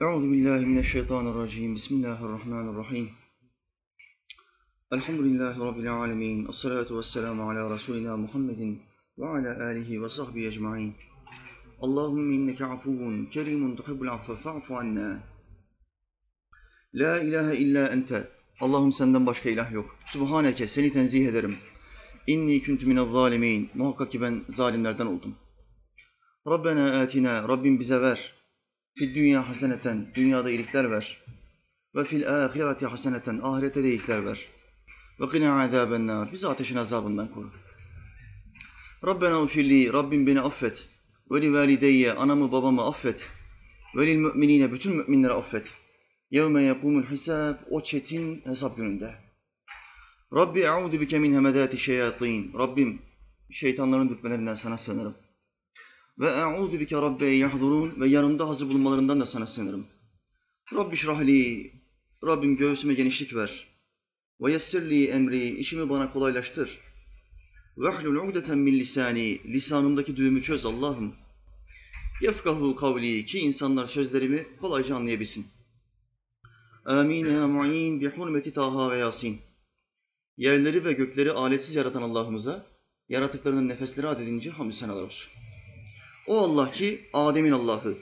Euzu billahi mineşşeytanirracim. Bismillahirrahmanirrahim. Elhamdülillahi rabbil alamin. Essalatu vesselamu ala rasulina Muhammedin ve ala alihi ve sahbihi ecmaîn. Allahümme inneke afuvun kerimun tuhibbul affe fa'fu anna. La ilahe illa ente. Allah'ım senden başka ilah yok. Subhaneke seni tenzih ederim. İnni kuntu minez zalimin. Muhakkak ki ben zalimlerden oldum. Rabbena atina. Rabbim bize ver. Fid dünya haseneten. Dünyada iyilikler ver. Ve fil ahireti haseneten. Ahirete de iyilikler ver. Ve qina azaben nar. Bizi ateşin azabından koru. Rabbena ufirli. Rabbim beni affet. Ve li valideyye. Anamı babamı affet. Ve lil müminine. Bütün müminleri affet. Yevme yekumul hisab o çetin hesap gününde. Rabbi e'udu bike min hemedati şeyatin. Rabbim şeytanların dürtmelerinden sana sığınırım. Ve e'udu bike rabbe yahdurun ve yanımda hazır bulunmalarından da sana sığınırım. Rabbi şrahli. Rabbim göğsüme genişlik ver. Ve yessirli emri. işimi bana kolaylaştır. Ve hlul ugdeten min lisani. Lisanımdaki düğümü çöz Allah'ım. Yefkahu kavli ki insanlar sözlerimi kolayca anlayabilsin. Amin ya mu'in bi hurmeti Taha ve Yasin. Yerleri ve gökleri aletsiz yaratan Allah'ımıza, yaratıklarının nefesleri adedince hamdü senalar olsun. O Allah ki Adem'in Allah'ı,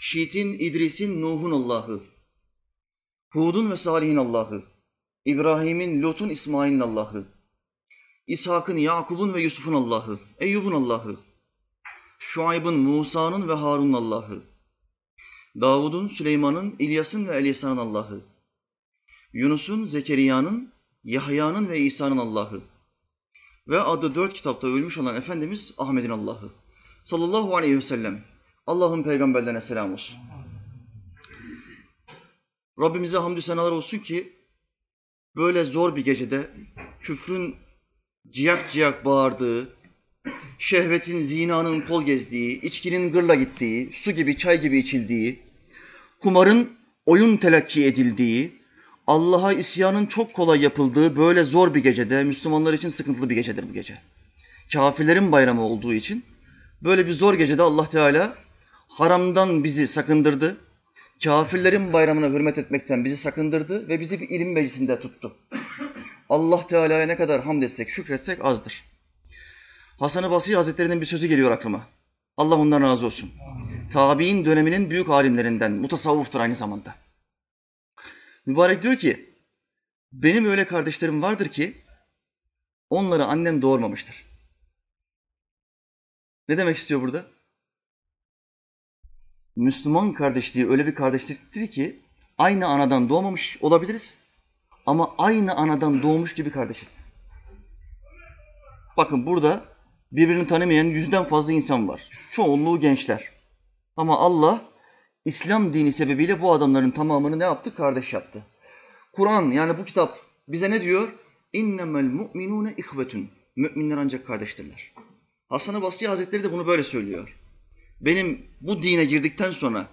Şit'in, İdris'in, Nuh'un Allah'ı, Hud'un ve Salih'in Allah'ı, İbrahim'in, Lut'un, İsmail'in Allah'ı, İshak'ın, Yakub'un ve Yusuf'un Allah'ı, Eyyub'un Allah'ı, Şuayb'ın, Musa'nın ve Harun'un Allah'ı, Davud'un, Süleyman'ın, İlyas'ın ve Elyasa'nın Allah'ı, Yunus'un, Zekeriya'nın, Yahya'nın ve İsa'nın Allah'ı. Ve adı dört kitapta ölmüş olan Efendimiz Ahmet'in Allah'ı sallallahu aleyhi ve sellem. Allah'ın peygamberlerine selam olsun. Rabbimize hamdü senalar olsun ki böyle zor bir gecede küfrün ciyak ciyak bağırdığı, şehvetin, zinanın kol gezdiği, içkinin gırla gittiği, su gibi, çay gibi içildiği, kumarın oyun telakki edildiği, Allah'a isyanın çok kolay yapıldığı böyle zor bir gecede, Müslümanlar için sıkıntılı bir gecedir bu gece. Kafirlerin bayramı olduğu için böyle bir zor gecede Allah Teala haramdan bizi sakındırdı. Kafirlerin bayramına hürmet etmekten bizi sakındırdı ve bizi bir ilim meclisinde tuttu. Allah Teala'ya ne kadar hamd etsek, şükretsek azdır. Hasan-ı Basri Hazretleri'nin bir sözü geliyor aklıma. Allah ondan razı olsun. Tabi'in döneminin büyük alimlerinden, mutasavvıftır aynı zamanda. Mübarek diyor ki, benim öyle kardeşlerim vardır ki onları annem doğurmamıştır. Ne demek istiyor burada? Müslüman kardeşliği öyle bir kardeşliktir ki aynı anadan doğmamış olabiliriz ama aynı anadan doğmuş gibi kardeşiz. Bakın burada birbirini tanımayan yüzden fazla insan var. Çoğunluğu gençler. Ama Allah İslam dini sebebiyle bu adamların tamamını ne yaptı? Kardeş yaptı. Kur'an yani bu kitap bize ne diyor? İnnemel mu'minune ihvetun. Müminler ancak kardeştirler. Hasan-ı Basri Hazretleri de bunu böyle söylüyor. Benim bu dine girdikten sonra,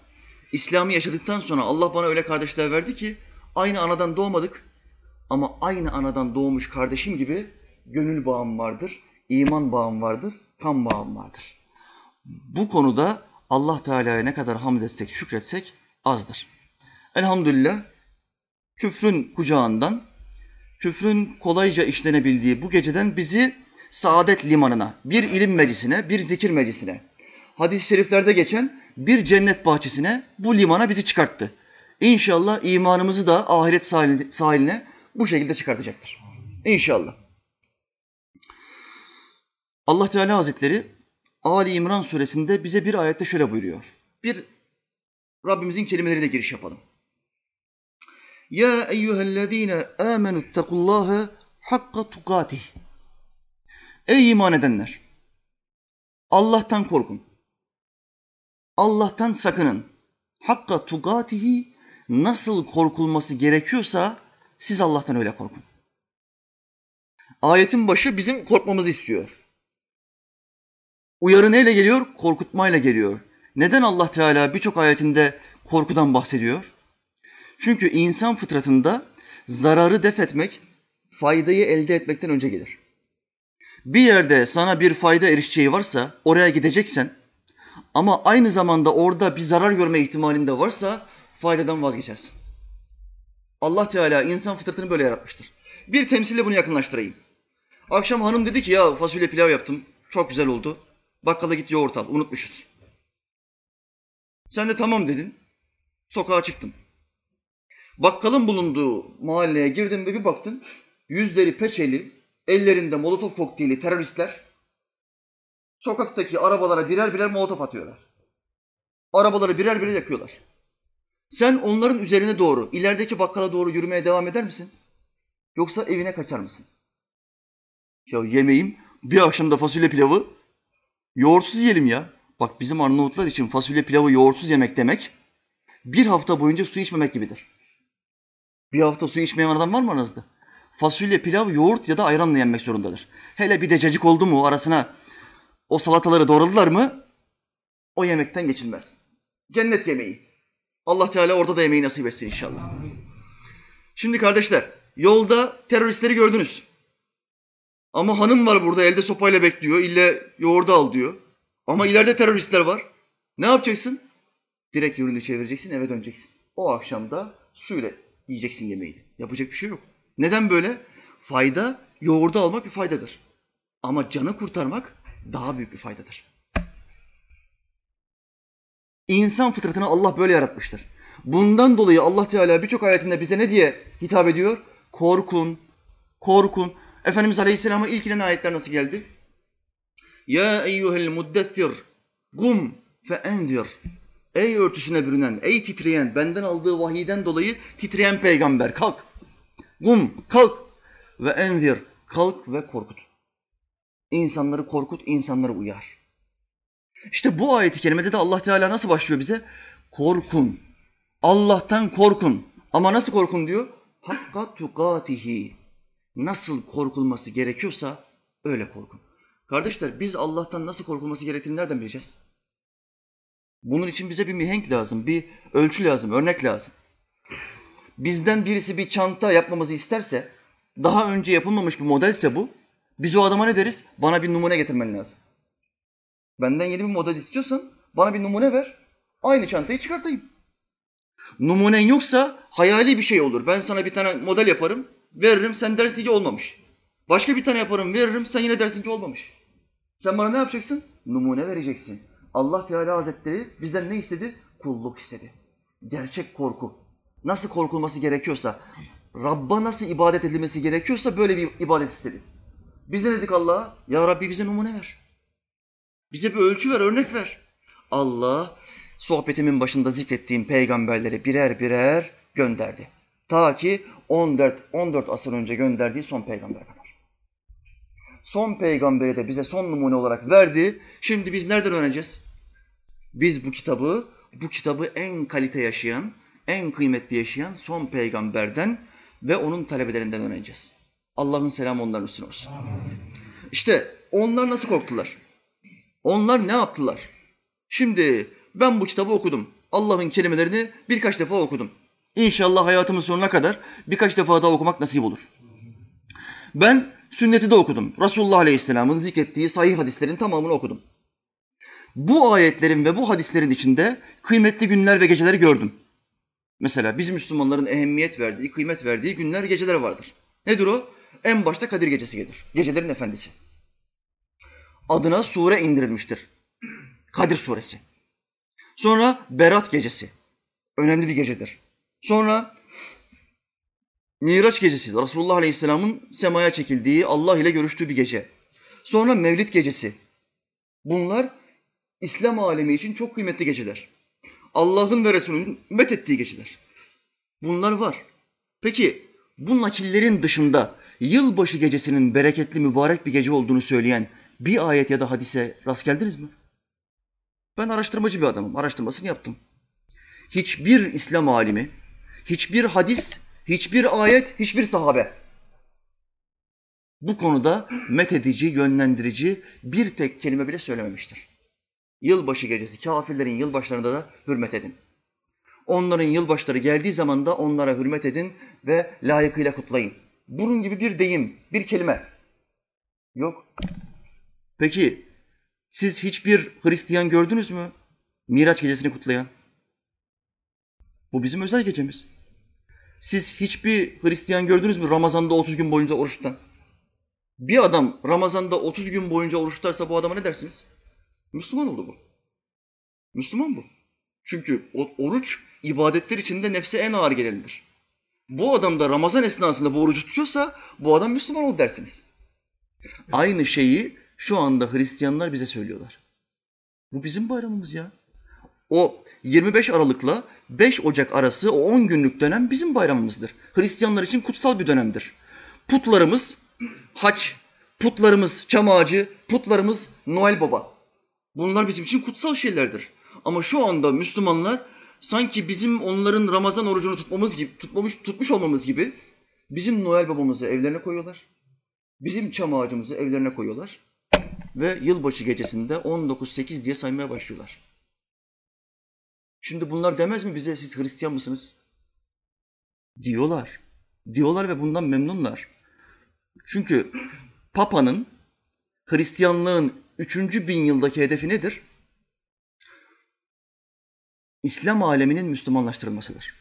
İslam'ı yaşadıktan sonra Allah bana öyle kardeşler verdi ki aynı anadan doğmadık ama aynı anadan doğmuş kardeşim gibi gönül bağım vardır, iman bağım vardır, kan bağım vardır. Bu konuda Allah Teala'ya ne kadar hamd etsek, şükretsek azdır. Elhamdülillah küfrün kucağından, küfrün kolayca işlenebildiği bu geceden bizi saadet limanına, bir ilim meclisine, bir zikir meclisine, hadis-i şeriflerde geçen bir cennet bahçesine, bu limana bizi çıkarttı. İnşallah imanımızı da ahiret sahiline bu şekilde çıkartacaktır. İnşallah. Allah Teala Hazretleri Ali İmran suresinde bize bir ayette şöyle buyuruyor. Bir Rabbimizin kelimeleriyle giriş yapalım. Ya eyyühellezine amenu ittakullaha hakka tukatih. Ey iman edenler! Allah'tan korkun. Allah'tan sakının. Hakka tukatihi nasıl korkulması gerekiyorsa siz Allah'tan öyle korkun. Ayetin başı bizim korkmamızı istiyor. Uyarı neyle geliyor? Korkutmayla geliyor. Neden Allah Teala birçok ayetinde korkudan bahsediyor? Çünkü insan fıtratında zararı def etmek, faydayı elde etmekten önce gelir. Bir yerde sana bir fayda erişeceği varsa oraya gideceksen Ama aynı zamanda orada bir zarar görme ihtimalinde varsa faydadan vazgeçersin. Allah Teala insan fıtratını böyle yaratmıştır. Bir temsille bunu yakınlaştırayım. Akşam hanım dedi ki ya fasulye pilav yaptım. Çok güzel oldu. Bakkala git yoğurt al. Unutmuşuz. Sen de tamam dedin. Sokağa çıktım. Bakkalın bulunduğu mahalleye girdim ve bir baktın. Yüzleri peçeli, ellerinde molotof kokteyli teröristler sokaktaki arabalara birer birer molotof atıyorlar. Arabaları birer birer yakıyorlar. Sen onların üzerine doğru, ilerideki bakkala doğru yürümeye devam eder misin? Yoksa evine kaçar mısın? Ya yemeğim bir akşamda fasulye pilavı yoğurtsuz yiyelim ya. Bak bizim Arnavutlar için fasulye pilavı yoğurtsuz yemek demek bir hafta boyunca su içmemek gibidir. Bir hafta su içmeyen adam var mı aranızda? Fasulye, pilav, yoğurt ya da ayranla yenmek zorundadır. Hele bir de cacık oldu mu arasına o salataları doğradılar mı o yemekten geçilmez. Cennet yemeği. Allah Teala orada da yemeği nasip etsin inşallah. Şimdi kardeşler yolda teröristleri gördünüz. Ama hanım var burada elde sopayla bekliyor. İlle yoğurdu al diyor. Ama ileride teröristler var. Ne yapacaksın? Direkt yönünü çevireceksin eve döneceksin. O akşam da suyla yiyeceksin yemeğini. Yapacak bir şey yok. Neden böyle? Fayda yoğurdu almak bir faydadır. Ama canı kurtarmak daha büyük bir faydadır. İnsan fıtratını Allah böyle yaratmıştır. Bundan dolayı Allah Teala birçok ayetinde bize ne diye hitap ediyor? Korkun, korkun. Efendimiz Aleyhisselam'a ilk inen ayetler nasıl geldi? Ya eyyuhel muddessir gum fe enzir. Ey örtüsüne bürünen, ey titreyen, benden aldığı vahiyden dolayı titreyen peygamber kalk. Gum kalk ve enzir kalk ve korkut. İnsanları korkut, insanları uyar. İşte bu ayeti kerimede de Allah Teala nasıl başlıyor bize? Korkun. Allah'tan korkun. Ama nasıl korkun diyor? Hakka tukatihi. Nasıl korkulması gerekiyorsa öyle korkun. Kardeşler biz Allah'tan nasıl korkulması gerektiğini nereden bileceğiz? Bunun için bize bir mihenk lazım, bir ölçü lazım, örnek lazım. Bizden birisi bir çanta yapmamızı isterse, daha önce yapılmamış bir modelse bu, biz o adama ne deriz? Bana bir numune getirmen lazım. Benden yeni bir model istiyorsan bana bir numune ver. Aynı çantayı çıkartayım. Numunen yoksa hayali bir şey olur. Ben sana bir tane model yaparım, veririm sen dersin ki olmamış. Başka bir tane yaparım, veririm sen yine dersin ki olmamış. Sen bana ne yapacaksın? Numune vereceksin. Allah Teala Hazretleri bizden ne istedi? Kulluk istedi. Gerçek korku. Nasıl korkulması gerekiyorsa, Rabb'a nasıl ibadet edilmesi gerekiyorsa böyle bir ibadet istedi. Biz ne dedik Allah'a? Ya Rabbi bize numune ver. Bize bir ölçü ver, örnek ver. Allah sohbetimin başında zikrettiğim peygamberleri birer birer gönderdi. Ta ki 14 14 asır önce gönderdiği son peygamber kadar. Son peygamberi de bize son numune olarak verdi. Şimdi biz nereden öğreneceğiz? Biz bu kitabı, bu kitabı en kalite yaşayan, en kıymetli yaşayan son peygamberden ve onun talebelerinden öğreneceğiz. Allah'ın selamı onların üstüne olsun. İşte onlar nasıl korktular? Onlar ne yaptılar? Şimdi ben bu kitabı okudum. Allah'ın kelimelerini birkaç defa okudum. İnşallah hayatımın sonuna kadar birkaç defa daha okumak nasip olur. Ben sünneti de okudum. Resulullah Aleyhisselam'ın zikrettiği sahih hadislerin tamamını okudum. Bu ayetlerin ve bu hadislerin içinde kıymetli günler ve geceleri gördüm. Mesela biz Müslümanların ehemmiyet verdiği, kıymet verdiği günler, geceler vardır. Nedir o? En başta Kadir Gecesi gelir. Gecelerin efendisi. Adına sure indirilmiştir. Kadir suresi. Sonra Berat gecesi. Önemli bir gecedir. Sonra Miraç gecesi. Resulullah Aleyhisselam'ın semaya çekildiği, Allah ile görüştüğü bir gece. Sonra Mevlid gecesi. Bunlar İslam alemi için çok kıymetli geceler. Allah'ın ve Resulünün methettiği geceler. Bunlar var. Peki bu nakillerin dışında yılbaşı gecesinin bereketli mübarek bir gece olduğunu söyleyen bir ayet ya da hadise rast geldiniz mi? Ben araştırmacı bir adamım. Araştırmasını yaptım. Hiçbir İslam alimi, hiçbir hadis, hiçbir ayet, hiçbir sahabe bu konuda methedici, yönlendirici bir tek kelime bile söylememiştir. Yılbaşı gecesi, kafirlerin yılbaşlarında da hürmet edin. Onların yılbaşları geldiği zaman da onlara hürmet edin ve layıkıyla kutlayın. Bunun gibi bir deyim, bir kelime yok. Peki Siz hiçbir Hristiyan gördünüz mü? Miraç gecesini kutlayan. Bu bizim özel gecemiz. Siz hiçbir Hristiyan gördünüz mü Ramazan'da 30 gün boyunca oruç tutan? Bir adam Ramazan'da 30 gün boyunca oruç tutarsa bu adama ne dersiniz? Müslüman oldu bu. Müslüman bu. Çünkü oruç ibadetler içinde nefse en ağır gelenidir. Bu adam da Ramazan esnasında bu orucu tutuyorsa bu adam Müslüman oldu dersiniz. Aynı şeyi şu anda Hristiyanlar bize söylüyorlar. Bu bizim bayramımız ya. O 25 Aralık'la 5 Ocak arası o 10 günlük dönem bizim bayramımızdır. Hristiyanlar için kutsal bir dönemdir. Putlarımız haç, putlarımız çam ağacı, putlarımız Noel Baba. Bunlar bizim için kutsal şeylerdir. Ama şu anda Müslümanlar sanki bizim onların Ramazan orucunu tutmamız gibi, tutmamış, tutmuş olmamız gibi bizim Noel babamızı evlerine koyuyorlar. Bizim çam ağacımızı evlerine koyuyorlar. Ve yılbaşı gecesinde 19.8 diye saymaya başlıyorlar. Şimdi bunlar demez mi bize siz Hristiyan mısınız? Diyorlar. Diyorlar ve bundan memnunlar. Çünkü Papa'nın Hristiyanlığın üçüncü bin yıldaki hedefi nedir? İslam aleminin Müslümanlaştırılmasıdır.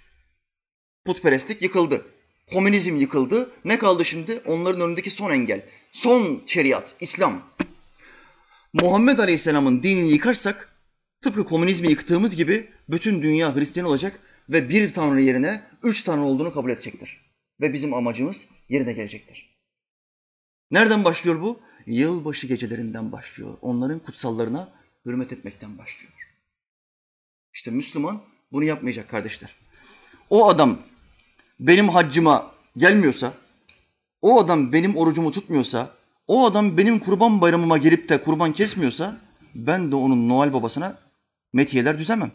Putperestlik yıkıldı. Komünizm yıkıldı. Ne kaldı şimdi? Onların önündeki son engel. Son şeriat, İslam. Muhammed Aleyhisselam'ın dinini yıkarsak tıpkı komünizmi yıktığımız gibi bütün dünya Hristiyan olacak ve bir tanrı yerine üç tanrı olduğunu kabul edecektir. Ve bizim amacımız yerine gelecektir. Nereden başlıyor bu? Yılbaşı gecelerinden başlıyor. Onların kutsallarına hürmet etmekten başlıyor. İşte Müslüman bunu yapmayacak kardeşler. O adam benim haccıma gelmiyorsa, o adam benim orucumu tutmuyorsa, o adam benim kurban bayramıma gelip de kurban kesmiyorsa ben de onun Noel babasına metiyeler düzemem.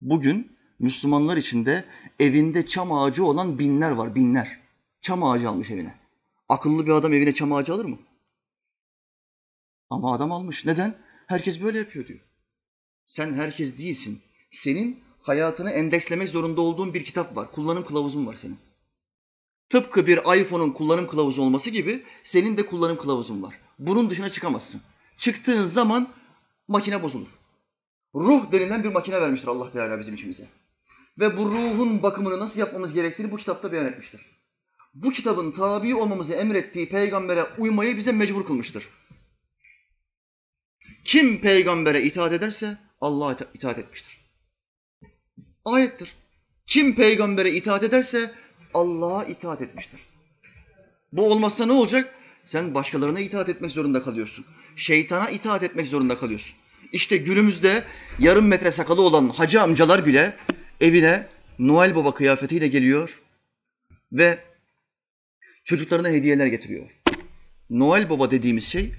Bugün Müslümanlar içinde evinde çam ağacı olan binler var, binler. Çam ağacı almış evine. Akıllı bir adam evine çam ağacı alır mı? Ama adam almış. Neden? Herkes böyle yapıyor diyor. Sen herkes değilsin. Senin hayatını endekslemek zorunda olduğun bir kitap var. Kullanım kılavuzun var senin. Tıpkı bir iPhone'un kullanım kılavuzu olması gibi senin de kullanım kılavuzun var. Bunun dışına çıkamazsın. Çıktığın zaman makine bozulur. Ruh denilen bir makine vermiştir Allah Teala bizim içimize. Ve bu ruhun bakımını nasıl yapmamız gerektiğini bu kitapta beyan etmiştir. Bu kitabın tabi olmamızı emrettiği peygambere uymayı bize mecbur kılmıştır. Kim peygambere itaat ederse Allah'a itaat etmiştir. Ayettir. Kim peygambere itaat ederse Allah'a itaat etmiştir. Bu olmazsa ne olacak? Sen başkalarına itaat etmek zorunda kalıyorsun. Şeytana itaat etmek zorunda kalıyorsun. İşte günümüzde yarım metre sakalı olan hacı amcalar bile evine Noel Baba kıyafetiyle geliyor ve çocuklarına hediyeler getiriyor. Noel Baba dediğimiz şey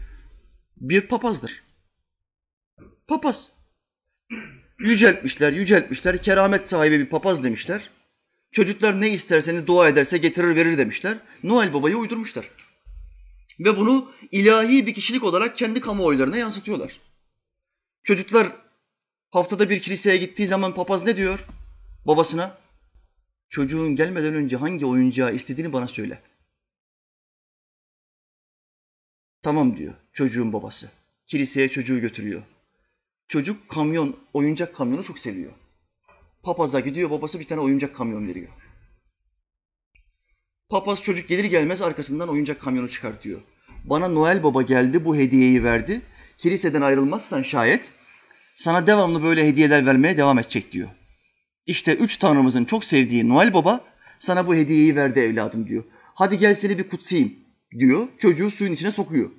bir papazdır. Papaz. Yüceltmişler, yüceltmişler. Keramet sahibi bir papaz demişler. Çocuklar ne isterseniz dua ederse getirir verir demişler. Noel Baba'yı uydurmuşlar. Ve bunu ilahi bir kişilik olarak kendi kamuoylarına yansıtıyorlar. Çocuklar haftada bir kiliseye gittiği zaman papaz ne diyor babasına? Çocuğun gelmeden önce hangi oyuncağı istediğini bana söyle. Tamam diyor çocuğun babası. Kiliseye çocuğu götürüyor. Çocuk kamyon, oyuncak kamyonu çok seviyor. Papaza gidiyor, babası bir tane oyuncak kamyon veriyor. Papaz çocuk gelir gelmez arkasından oyuncak kamyonu çıkartıyor. Bana Noel Baba geldi, bu hediyeyi verdi. Kiliseden ayrılmazsan şayet sana devamlı böyle hediyeler vermeye devam edecek diyor. İşte üç tanrımızın çok sevdiği Noel Baba sana bu hediyeyi verdi evladım diyor. Hadi gel seni bir kutsayım diyor. Çocuğu suyun içine sokuyor.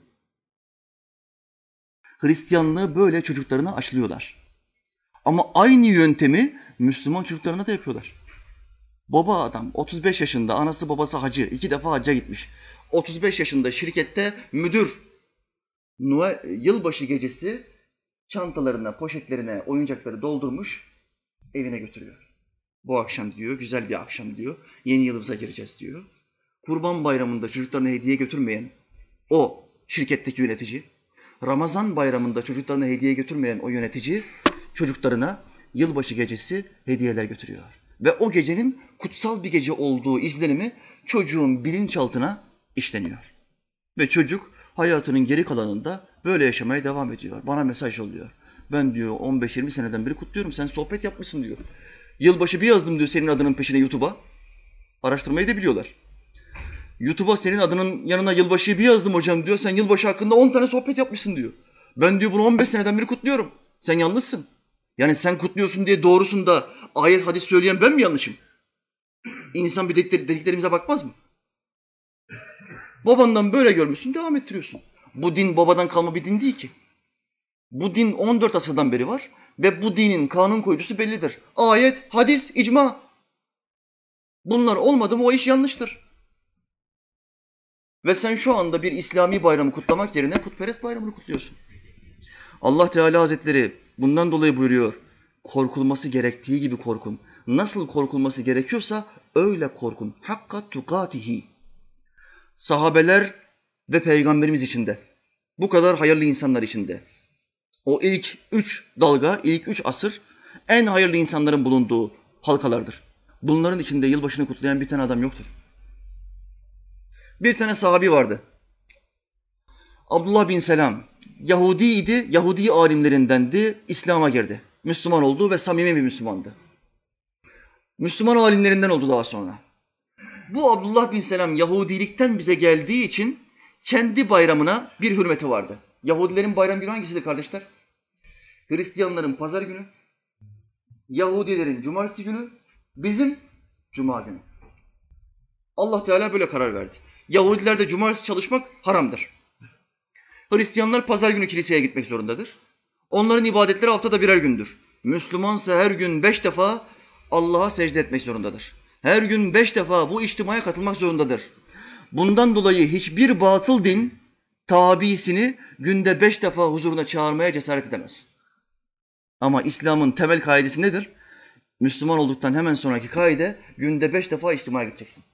Hristiyanlığı böyle çocuklarına aşılıyorlar. Ama aynı yöntemi Müslüman çocuklarına da yapıyorlar. Baba adam 35 yaşında anası babası hacı iki defa hacca gitmiş. 35 yaşında şirkette müdür. Noel, yılbaşı gecesi çantalarına, poşetlerine oyuncakları doldurmuş evine götürüyor. Bu akşam diyor, güzel bir akşam diyor. Yeni yılımıza gireceğiz diyor. Kurban bayramında çocuklarına hediye götürmeyen o şirketteki yönetici Ramazan bayramında çocuklarına hediye götürmeyen o yönetici çocuklarına yılbaşı gecesi hediyeler götürüyor. Ve o gecenin kutsal bir gece olduğu izlenimi çocuğun bilinçaltına işleniyor. Ve çocuk hayatının geri kalanında Böyle yaşamaya devam ediyor. Bana mesaj oluyor. Ben diyor 15-20 seneden beri kutluyorum. Sen sohbet yapmışsın diyor. Yılbaşı bir yazdım diyor senin adının peşine YouTube'a. Araştırmayı da biliyorlar. YouTube'a senin adının yanına yılbaşıyı bir yazdım hocam diyor. Sen yılbaşı hakkında 10 tane sohbet yapmışsın diyor. Ben diyor bunu 15 seneden beri kutluyorum. Sen yanlışsın. Yani sen kutluyorsun diye doğrusun da ayet hadis söyleyen ben mi yanlışım? İnsan bir dedikler, dediklerimize bakmaz mı? Babandan böyle görmüşsün devam ettiriyorsun. Bu din babadan kalma bir din değil ki. Bu din 14 asırdan beri var ve bu dinin kanun koyucusu bellidir. Ayet, hadis, icma. Bunlar olmadı mı o iş yanlıştır. Ve sen şu anda bir İslami bayramı kutlamak yerine putperest bayramını kutluyorsun. Allah Teala Hazretleri bundan dolayı buyuruyor. Korkulması gerektiği gibi korkun. Nasıl korkulması gerekiyorsa öyle korkun. Hakka tukatihi. Sahabeler ve peygamberimiz içinde. Bu kadar hayırlı insanlar içinde. O ilk üç dalga, ilk üç asır en hayırlı insanların bulunduğu halkalardır. Bunların içinde yılbaşını kutlayan bir tane adam yoktur. Bir tane sahabi vardı. Abdullah bin Selam. Yahudiydi, Yahudi alimlerindendi, İslam'a girdi. Müslüman oldu ve samimi bir Müslümandı. Müslüman alimlerinden oldu daha sonra. Bu Abdullah bin Selam Yahudilikten bize geldiği için kendi bayramına bir hürmeti vardı. Yahudilerin bayram günü hangisidir kardeşler? Hristiyanların pazar günü, Yahudilerin cumartesi günü, bizim cuma günü. Allah Teala böyle karar verdi. Yahudilerde cumartesi çalışmak haramdır. Hristiyanlar pazar günü kiliseye gitmek zorundadır. Onların ibadetleri haftada birer gündür. Müslümansa her gün beş defa Allah'a secde etmek zorundadır. Her gün beş defa bu içtimaya katılmak zorundadır. Bundan dolayı hiçbir batıl din tabisini günde beş defa huzuruna çağırmaya cesaret edemez. Ama İslam'ın temel kaidesi nedir? Müslüman olduktan hemen sonraki kaide günde beş defa içtimaya gideceksin.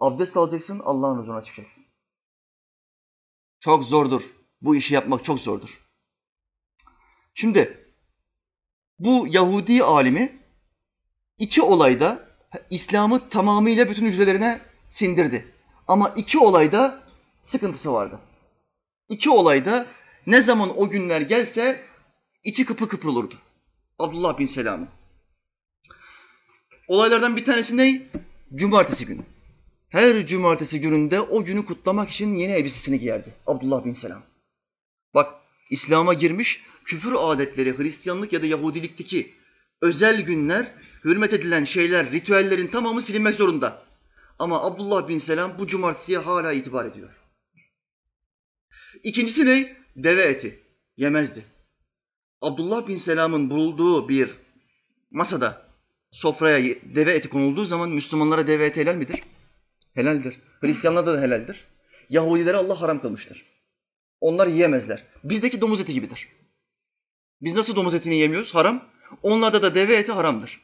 Abdest alacaksın, Allah'ın huzuruna çıkacaksın. Çok zordur. Bu işi yapmak çok zordur. Şimdi bu Yahudi alimi iki olayda İslam'ı tamamıyla bütün hücrelerine sindirdi. Ama iki olayda sıkıntısı vardı. İki olayda ne zaman o günler gelse içi kıpı kıpır olurdu. Abdullah bin Selam'ın. Olaylardan bir tanesi ne? Cumartesi günü. Her cumartesi gününde o günü kutlamak için yeni elbisesini giyerdi. Abdullah bin Selam. Bak İslam'a girmiş küfür adetleri, Hristiyanlık ya da Yahudilikteki özel günler, hürmet edilen şeyler, ritüellerin tamamı silinmek zorunda. Ama Abdullah bin Selam bu cumartesiye hala itibar ediyor. İkincisi ne? Deve eti. Yemezdi. Abdullah bin Selam'ın bulunduğu bir masada sofraya deve eti konulduğu zaman Müslümanlara deve eti helal midir? Helaldir. Hristiyanlarda da helaldir. Yahudilere Allah haram kılmıştır. Onlar yiyemezler. Bizdeki domuz eti gibidir. Biz nasıl domuz etini yemiyoruz? Haram. Onlarda da deve eti haramdır.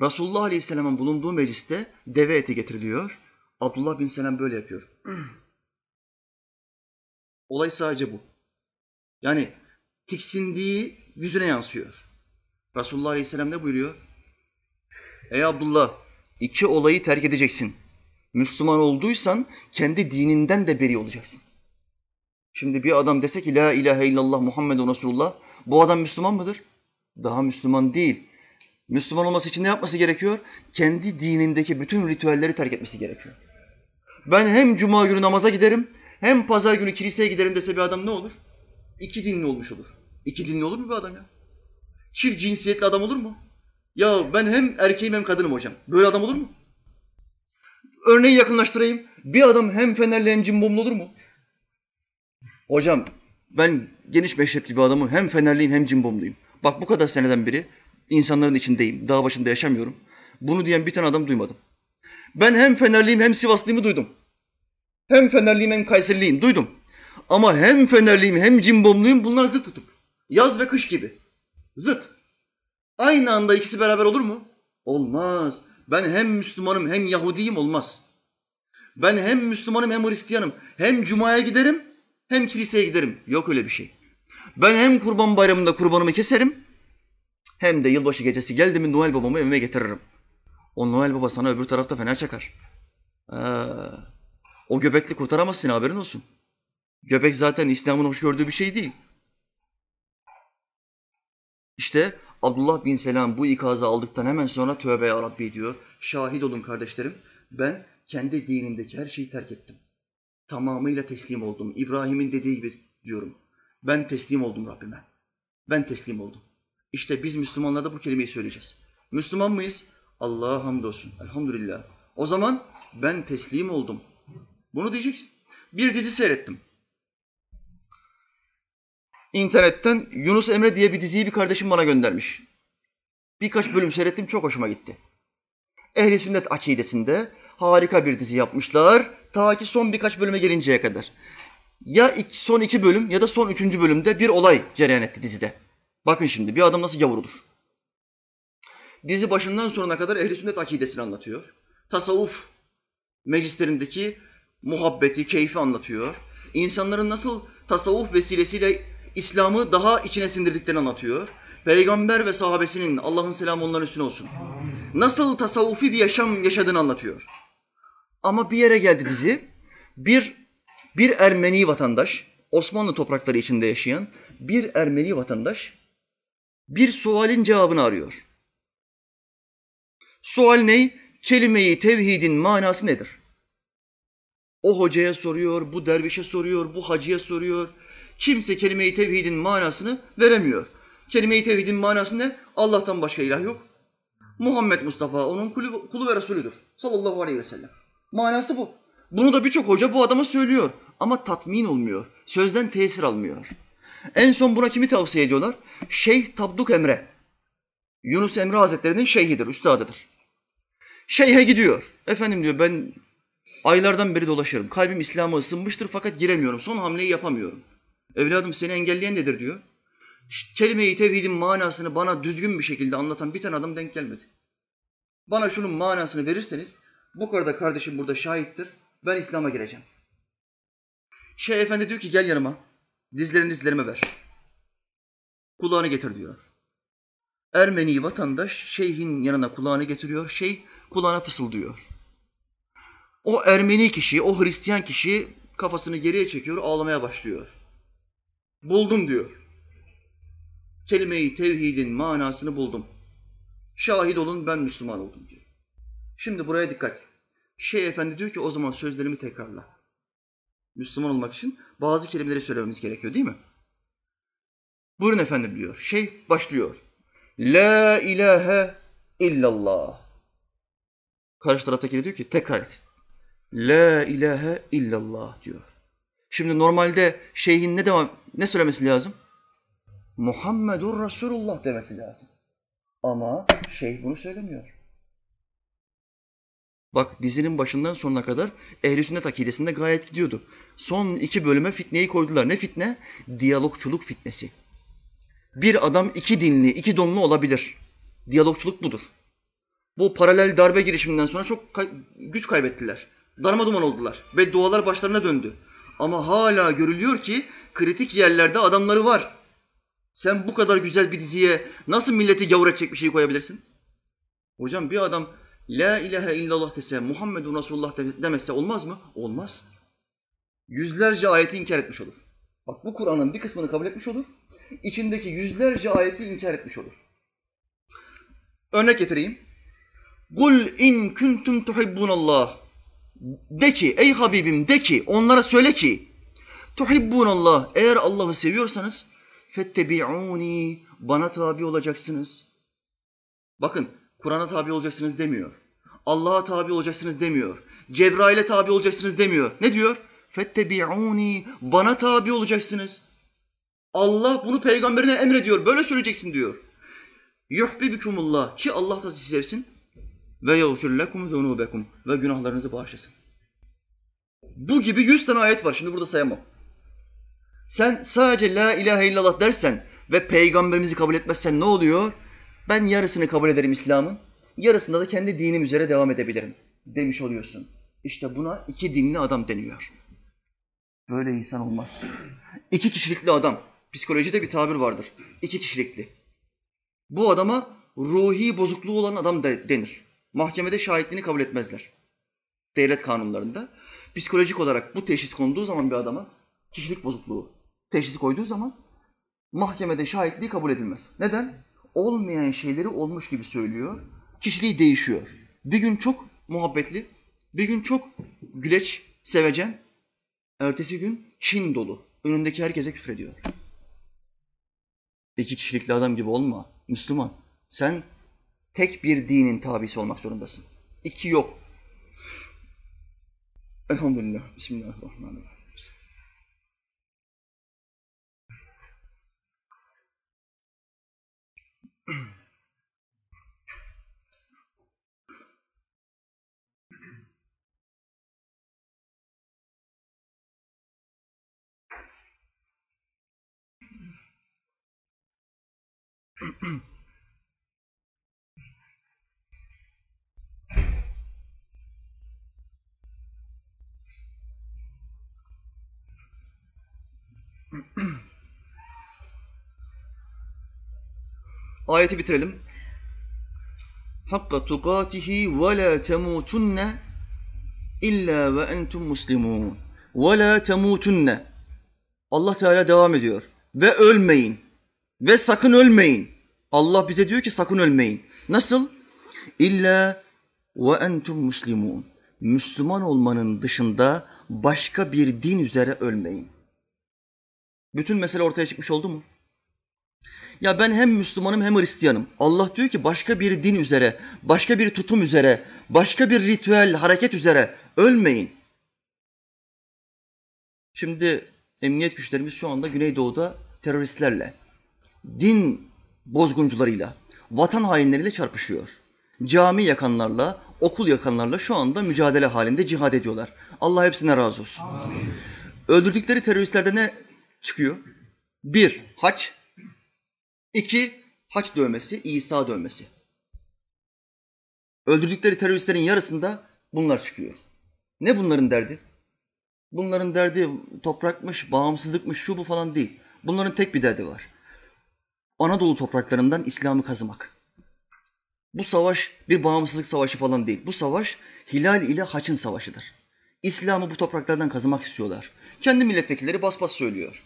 Resulullah Aleyhisselam'ın bulunduğu mecliste deve eti getiriliyor. Abdullah bin Selam böyle yapıyor. Olay sadece bu. Yani tiksindiği yüzüne yansıyor. Resulullah Aleyhisselam ne buyuruyor? Ey Abdullah iki olayı terk edeceksin. Müslüman olduysan kendi dininden de beri olacaksın. Şimdi bir adam dese ki La ilahe illallah Muhammedun Resulullah bu adam Müslüman mıdır? Daha Müslüman değil. Müslüman olması için ne yapması gerekiyor? Kendi dinindeki bütün ritüelleri terk etmesi gerekiyor. Ben hem cuma günü namaza giderim hem pazar günü kiliseye giderim dese bir adam ne olur? İki dinli olmuş olur. İki dinli olur mu bir adam ya? Çift cinsiyetli adam olur mu? Ya ben hem erkeğim hem kadınım hocam. Böyle adam olur mu? Örneği yakınlaştırayım. Bir adam hem fenerli hem cimbomlu olur mu? Hocam ben geniş meşrepli bir adamım. Hem fenerliyim hem cimbomluyum. Bak bu kadar seneden beri insanların içindeyim. Dağ başında yaşamıyorum. Bunu diyen bir tane adam duymadım. Ben hem fenerliyim hem sivaslıyımı duydum. Hem fenerliyim hem kayserliyim duydum. Ama hem fenerliyim hem cimbomluyum bunlar zıt tutup. Yaz ve kış gibi. Zıt. Aynı anda ikisi beraber olur mu? Olmaz. Ben hem Müslümanım hem Yahudiyim olmaz. Ben hem Müslümanım hem Hristiyanım. Hem Cuma'ya giderim hem kiliseye giderim. Yok öyle bir şey. Ben hem kurban bayramında kurbanımı keserim hem de yılbaşı gecesi geldi mi Noel babamı evime getiririm. O Noel baba sana öbür tarafta fener çakar. Ee, o göbekli kurtaramazsın haberin olsun. Göbek zaten İslam'ın hoş gördüğü bir şey değil. İşte Abdullah bin Selam bu ikazı aldıktan hemen sonra tövbe ya Rabbi diyor. Şahit olun kardeşlerim. Ben kendi dinindeki her şeyi terk ettim. Tamamıyla teslim oldum. İbrahim'in dediği gibi diyorum. Ben teslim oldum Rabbime. Ben teslim oldum. İşte biz Müslümanlar da bu kelimeyi söyleyeceğiz. Müslüman mıyız? Allah'a hamdolsun. Elhamdülillah. O zaman ben teslim oldum. Bunu diyeceksin. Bir dizi seyrettim. İnternetten Yunus Emre diye bir diziyi bir kardeşim bana göndermiş. Birkaç bölüm seyrettim çok hoşuma gitti. Ehli sünnet akidesinde harika bir dizi yapmışlar. Ta ki son birkaç bölüme gelinceye kadar. Ya iki, son iki bölüm ya da son üçüncü bölümde bir olay cereyan etti dizide. Bakın şimdi bir adam nasıl gavur olur. Dizi başından sonuna kadar ehli sünnet akidesini anlatıyor. Tasavvuf meclislerindeki muhabbeti, keyfi anlatıyor. İnsanların nasıl tasavvuf vesilesiyle İslam'ı daha içine sindirdiklerini anlatıyor. Peygamber ve sahabesinin Allah'ın selamı onların üstüne olsun. Nasıl tasavvufi bir yaşam yaşadığını anlatıyor. Ama bir yere geldi dizi. Bir bir Ermeni vatandaş, Osmanlı toprakları içinde yaşayan bir Ermeni vatandaş bir sualin cevabını arıyor. Sual ney? Kelime-i tevhidin manası nedir? O hocaya soruyor, bu dervişe soruyor, bu hacıya soruyor. Kimse kelime-i tevhidin manasını veremiyor. Kelime-i tevhidin manası ne? Allah'tan başka ilah yok. Muhammed Mustafa onun kulu, kulu ve Resulüdür. Sallallahu aleyhi ve sellem. Manası bu. Bunu da birçok hoca bu adama söylüyor. Ama tatmin olmuyor. Sözden tesir almıyor. En son buna kimi tavsiye ediyorlar? Şeyh Tabduk Emre. Yunus Emre Hazretleri'nin şeyhidir, üstadıdır. Şeyhe gidiyor. Efendim diyor ben aylardan beri dolaşıyorum. Kalbim İslam'a ısınmıştır fakat giremiyorum. Son hamleyi yapamıyorum. Evladım seni engelleyen nedir diyor. Kelime-i tevhidin manasını bana düzgün bir şekilde anlatan bir tane adam denk gelmedi. Bana şunun manasını verirseniz bu kadar kardeşim burada şahittir. Ben İslam'a gireceğim. Şeyh efendi diyor ki gel yanıma. Dizlerini dizlerime ver. Kulağını getir diyor. Ermeni vatandaş şeyhin yanına kulağını getiriyor. Şeyh kulağına fısıldıyor. O Ermeni kişi, o Hristiyan kişi kafasını geriye çekiyor, ağlamaya başlıyor. Buldum diyor. Kelime-i tevhidin manasını buldum. Şahit olun ben Müslüman oldum diyor. Şimdi buraya dikkat. Şeyh efendi diyor ki o zaman sözlerimi tekrarla. Müslüman olmak için bazı kelimeleri söylememiz gerekiyor değil mi? Buyurun efendim diyor. Şeyh başlıyor. La ilahe illallah. Karşı taraftaki diyor ki tekrar et. La ilahe illallah diyor. Şimdi normalde şeyhin ne devam ne söylemesi lazım? Muhammedur Resulullah demesi lazım. Ama şeyh bunu söylemiyor. Bak dizinin başından sonuna kadar ehl-i sünnet akidesinde gayet gidiyordu. Son iki bölüme fitneyi koydular. Ne fitne? Diyalogçuluk fitnesi. Bir adam iki dinli, iki donlu olabilir. Diyalogçuluk budur. Bu paralel darbe girişiminden sonra çok güç kaybettiler. Darma duman oldular. Ve dualar başlarına döndü. Ama hala görülüyor ki kritik yerlerde adamları var. Sen bu kadar güzel bir diziye nasıl milleti gavur edecek bir şey koyabilirsin? Hocam bir adam La ilahe illallah dese, Muhammedun Resulullah demezse olmaz mı? Olmaz. Yüzlerce ayeti inkar etmiş olur. Bak bu Kur'an'ın bir kısmını kabul etmiş olur. İçindeki yüzlerce ayeti inkar etmiş olur. Örnek getireyim. Kul in kuntum tuhibbunallah. De ki ey Habibim de ki onlara söyle ki tuhibbunallah eğer Allah'ı seviyorsanız fettebi'uni bana tabi olacaksınız. Bakın Kur'an'a tabi olacaksınız demiyor. Allah'a tabi olacaksınız demiyor. Cebrail'e tabi olacaksınız demiyor. Ne diyor? Fettebi'uni bana tabi olacaksınız. Allah bunu peygamberine emrediyor. Böyle söyleyeceksin diyor. Yuhbibikumullah ki Allah da sizi sevsin ve yagfir lekum zunubekum ve günahlarınızı bağışlasın. Bu gibi yüz tane ayet var. Şimdi burada sayamam. Sen sadece la ilahe illallah dersen ve peygamberimizi kabul etmezsen ne oluyor? Ben yarısını kabul ederim İslam'ın, yarısında da kendi dinim üzere devam edebilirim demiş oluyorsun. İşte buna iki dinli adam deniyor. Böyle insan olmaz. İki kişilikli adam. Psikolojide bir tabir vardır. İki kişilikli. Bu adama ruhi bozukluğu olan adam da denir. Mahkemede şahitliğini kabul etmezler. Devlet kanunlarında. Psikolojik olarak bu teşhis konduğu zaman bir adama kişilik bozukluğu teşhisi koyduğu zaman mahkemede şahitliği kabul edilmez. Neden? Olmayan şeyleri olmuş gibi söylüyor. Kişiliği değişiyor. Bir gün çok muhabbetli, bir gün çok güleç, sevecen, ertesi gün Çin dolu. Önündeki herkese küfrediyor. İki kişilikli adam gibi olma. Müslüman. Sen tek bir dinin tabisi olmak zorundasın. İki yok. Elhamdülillah. Bismillahirrahmanirrahim. Ayeti bitirelim. Hakka tukatihi ve la temutunne illa ve entum muslimun. Ve la temutunne. Allah Teala devam ediyor. Ve ölmeyin. Ve sakın ölmeyin. Allah bize diyor ki sakın ölmeyin. Nasıl? İlla ve entum muslimun. Müslüman olmanın dışında başka bir din üzere ölmeyin. Bütün mesele ortaya çıkmış oldu mu? Ya ben hem Müslümanım hem Hristiyanım. Allah diyor ki başka bir din üzere, başka bir tutum üzere, başka bir ritüel, hareket üzere ölmeyin. Şimdi emniyet güçlerimiz şu anda Güneydoğu'da teröristlerle, din bozguncularıyla, vatan hainleriyle çarpışıyor. Cami yakanlarla, okul yakanlarla şu anda mücadele halinde cihad ediyorlar. Allah hepsine razı olsun. Amin. Öldürdükleri teröristlerde ne çıkıyor? Bir, haç. İki, haç dövmesi, İsa dövmesi. Öldürdükleri teröristlerin yarısında bunlar çıkıyor. Ne bunların derdi? Bunların derdi toprakmış, bağımsızlıkmış, şu bu falan değil. Bunların tek bir derdi var. Anadolu topraklarından İslam'ı kazımak. Bu savaş bir bağımsızlık savaşı falan değil. Bu savaş Hilal ile Haç'ın savaşıdır. İslam'ı bu topraklardan kazımak istiyorlar. Kendi milletvekilleri bas bas söylüyor.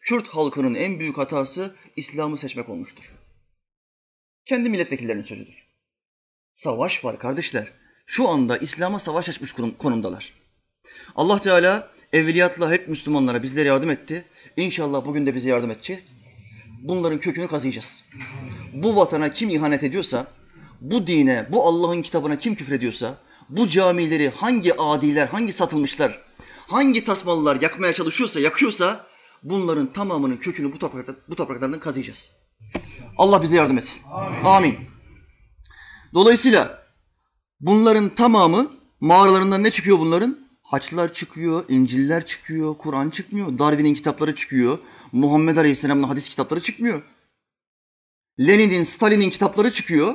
Kürt halkının en büyük hatası İslam'ı seçmek olmuştur. Kendi milletvekillerinin sözüdür. Savaş var kardeşler. Şu anda İslam'a savaş açmış konumdalar. Allah Teala evliyatla hep Müslümanlara bizlere yardım etti. İnşallah bugün de bize yardım edecek. Bunların kökünü kazıyacağız. Bu vatana kim ihanet ediyorsa, bu dine, bu Allah'ın kitabına kim küfrediyorsa, bu camileri hangi adiler, hangi satılmışlar, hangi tasmalılar yakmaya çalışıyorsa, yakıyorsa bunların tamamının kökünü bu, toprakta, bu topraklardan kazıyacağız. Allah bize yardım etsin. Amin. Amin. Dolayısıyla bunların tamamı mağaralarından ne çıkıyor bunların? Haçlar çıkıyor, İnciller çıkıyor, Kur'an çıkmıyor, Darwin'in kitapları çıkıyor, Muhammed Aleyhisselam'ın hadis kitapları çıkmıyor. Lenin'in, Stalin'in kitapları çıkıyor,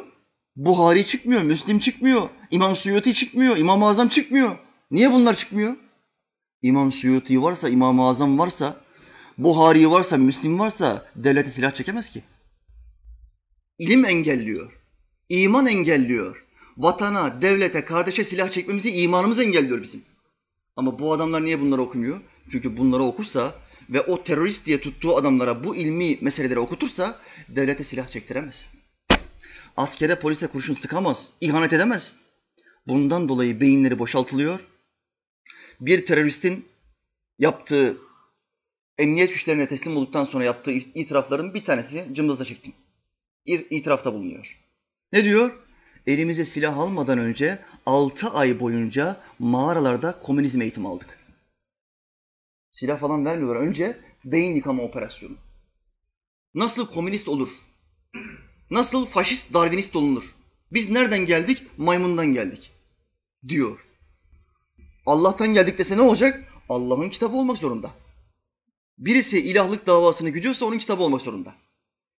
Buhari çıkmıyor, Müslim çıkmıyor, İmam Suyuti çıkmıyor, İmam-ı Azam çıkmıyor. Niye bunlar çıkmıyor? İmam Suyuti varsa, İmam-ı Azam varsa, Buhari varsa, Müslim varsa devlete silah çekemez ki. İlim engelliyor, iman engelliyor. Vatana, devlete, kardeşe silah çekmemizi imanımız engelliyor bizim. Ama bu adamlar niye bunları okumuyor? Çünkü bunları okursa ve o terörist diye tuttuğu adamlara bu ilmi meseleleri okutursa devlete silah çektiremez. Askere, polise kurşun sıkamaz, ihanet edemez. Bundan dolayı beyinleri boşaltılıyor. Bir teröristin yaptığı emniyet güçlerine teslim olduktan sonra yaptığı itirafların bir tanesi cımbızla çektim. İtirafta bulunuyor. Ne diyor? Elimize silah almadan önce 6 ay boyunca mağaralarda komünizm eğitimi aldık. Silah falan vermiyorlar. Önce beyin yıkama operasyonu. Nasıl komünist olur? Nasıl faşist darvinist olunur? Biz nereden geldik? Maymundan geldik. Diyor. Allah'tan geldik dese ne olacak? Allah'ın kitabı olmak zorunda. Birisi ilahlık davasını güdüyorsa onun kitabı olmak zorunda.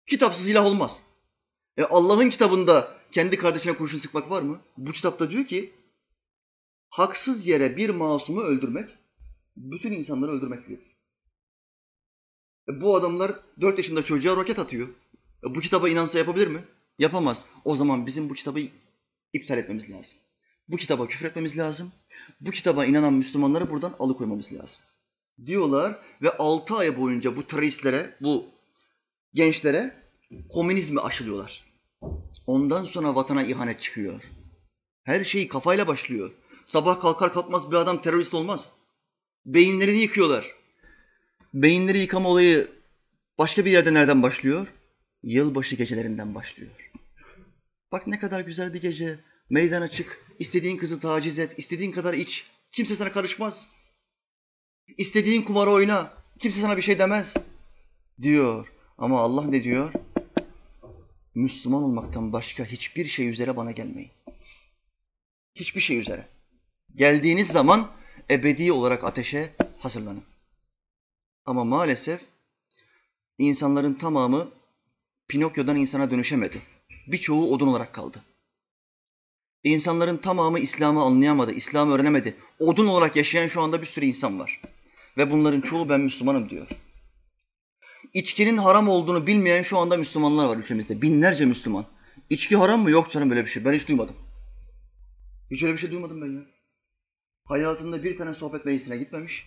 Kitapsız ilah olmaz. E Allah'ın kitabında kendi kardeşine kurşun sıkmak var mı? Bu kitapta diyor ki haksız yere bir masumu öldürmek bütün insanları öldürmek diyor. E bu adamlar dört yaşında çocuğa roket atıyor. E bu kitaba inansa yapabilir mi? Yapamaz. O zaman bizim bu kitabı iptal etmemiz lazım. Bu kitaba küfretmemiz lazım. Bu kitaba inanan Müslümanları buradan alıkoymamız lazım. Diyorlar ve altı ay boyunca bu teröristlere, bu gençlere komünizmi aşılıyorlar. Ondan sonra vatana ihanet çıkıyor. Her şey kafayla başlıyor. Sabah kalkar kalkmaz bir adam terörist olmaz. Beyinlerini yıkıyorlar. Beyinleri yıkama olayı başka bir yerde nereden başlıyor? Yılbaşı gecelerinden başlıyor. Bak ne kadar güzel bir gece. Meydana çık, istediğin kızı taciz et, istediğin kadar iç. Kimse sana karışmaz. İstediğin kumarı oyna, kimse sana bir şey demez. Diyor. Ama Allah ne diyor? Müslüman olmaktan başka hiçbir şey üzere bana gelmeyin. Hiçbir şey üzere. Geldiğiniz zaman ebedi olarak ateşe hazırlanın. Ama maalesef insanların tamamı Pinokyo'dan insana dönüşemedi. Birçoğu odun olarak kaldı. İnsanların tamamı İslam'ı anlayamadı, İslam'ı öğrenemedi. Odun olarak yaşayan şu anda bir sürü insan var. Ve bunların çoğu ben Müslümanım diyor. İçkinin haram olduğunu bilmeyen şu anda Müslümanlar var ülkemizde. Binlerce Müslüman. İçki haram mı? Yok canım böyle bir şey. Ben hiç duymadım. Hiç öyle bir şey duymadım ben ya. Hayatında bir tane sohbet meclisine gitmemiş.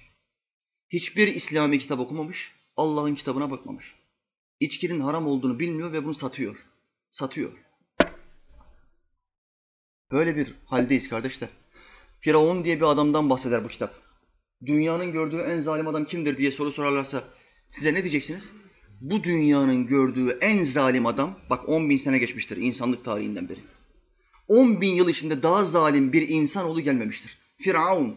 Hiçbir İslami kitap okumamış. Allah'ın kitabına bakmamış. İçkinin haram olduğunu bilmiyor ve bunu satıyor. Satıyor. Böyle bir haldeyiz kardeşler. Firavun diye bir adamdan bahseder bu kitap. Dünyanın gördüğü en zalim adam kimdir diye soru sorarlarsa size ne diyeceksiniz? Bu dünyanın gördüğü en zalim adam, bak 10 bin sene geçmiştir insanlık tarihinden beri. 10 bin yıl içinde daha zalim bir insan insanoğlu gelmemiştir. Firavun.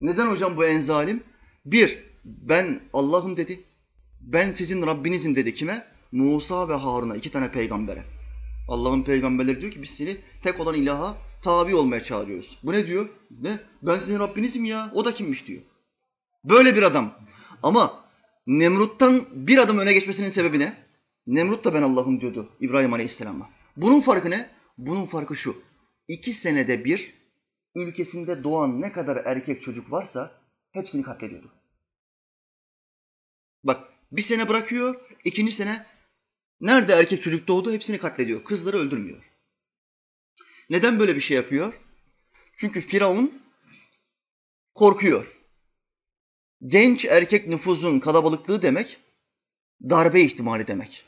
Neden hocam bu en zalim? Bir, ben Allah'ım dedi. Ben sizin Rabbinizim dedi kime? Musa ve Harun'a iki tane peygambere. Allah'ın peygamberleri diyor ki biz seni tek olan ilaha tabi olmaya çağırıyoruz. Bu ne diyor? Ne? Ben sizin Rabbinizim ya. O da kimmiş diyor. Böyle bir adam. Ama Nemrut'tan bir adım öne geçmesinin sebebi ne? Nemrut da ben Allah'ım diyordu İbrahim Aleyhisselam'a. Bunun farkı ne? Bunun farkı şu. İki senede bir ülkesinde doğan ne kadar erkek çocuk varsa hepsini katlediyordu. Bak bir sene bırakıyor, ikinci sene nerede erkek çocuk doğdu hepsini katlediyor. Kızları öldürmüyor. Neden böyle bir şey yapıyor? Çünkü Firavun korkuyor. Genç erkek nüfusun kalabalıklığı demek, darbe ihtimali demek.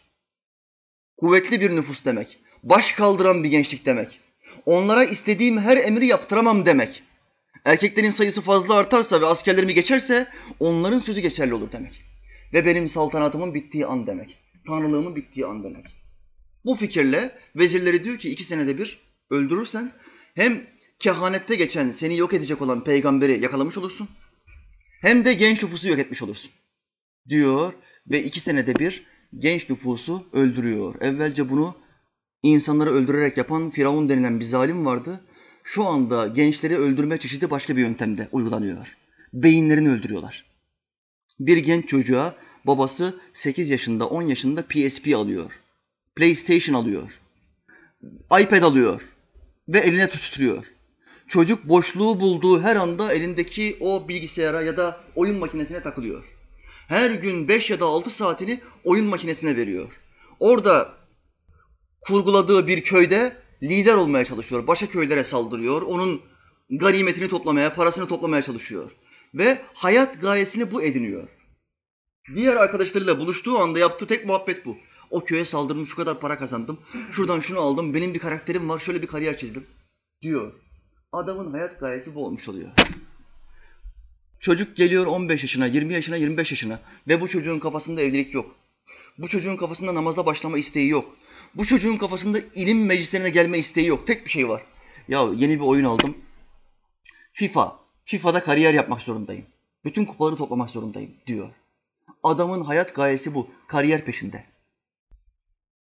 Kuvvetli bir nüfus demek. Baş kaldıran bir gençlik demek. Onlara istediğim her emri yaptıramam demek. Erkeklerin sayısı fazla artarsa ve askerlerimi geçerse onların sözü geçerli olur demek. Ve benim saltanatımın bittiği an demek. Tanrılığımın bittiği an demek. Bu fikirle vezirleri diyor ki iki senede bir öldürürsen hem kehanette geçen seni yok edecek olan peygamberi yakalamış olursun hem de genç nüfusu yok etmiş olursun diyor ve iki senede bir genç nüfusu öldürüyor. Evvelce bunu insanları öldürerek yapan Firavun denilen bir zalim vardı. Şu anda gençleri öldürme çeşidi başka bir yöntemde uygulanıyor. Beyinlerini öldürüyorlar. Bir genç çocuğa babası 8 yaşında, 10 yaşında PSP alıyor. PlayStation alıyor. iPad alıyor ve eline tutturuyor. Çocuk boşluğu bulduğu her anda elindeki o bilgisayara ya da oyun makinesine takılıyor. Her gün 5 ya da 6 saatini oyun makinesine veriyor. Orada kurguladığı bir köyde lider olmaya çalışıyor. Başka köylere saldırıyor. Onun ganimetini toplamaya, parasını toplamaya çalışıyor. Ve hayat gayesini bu ediniyor. Diğer arkadaşlarıyla buluştuğu anda yaptığı tek muhabbet bu. O köye saldırdım, şu kadar para kazandım. Şuradan şunu aldım, benim bir karakterim var, şöyle bir kariyer çizdim diyor. Adamın hayat gayesi bu olmuş oluyor. Çocuk geliyor 15 yaşına, 20 yaşına, 25 yaşına ve bu çocuğun kafasında evlilik yok. Bu çocuğun kafasında namaza başlama isteği yok. Bu çocuğun kafasında ilim meclislerine gelme isteği yok. Tek bir şey var. Ya yeni bir oyun aldım. FIFA. FIFA'da kariyer yapmak zorundayım. Bütün kupaları toplamak zorundayım diyor. Adamın hayat gayesi bu. Kariyer peşinde.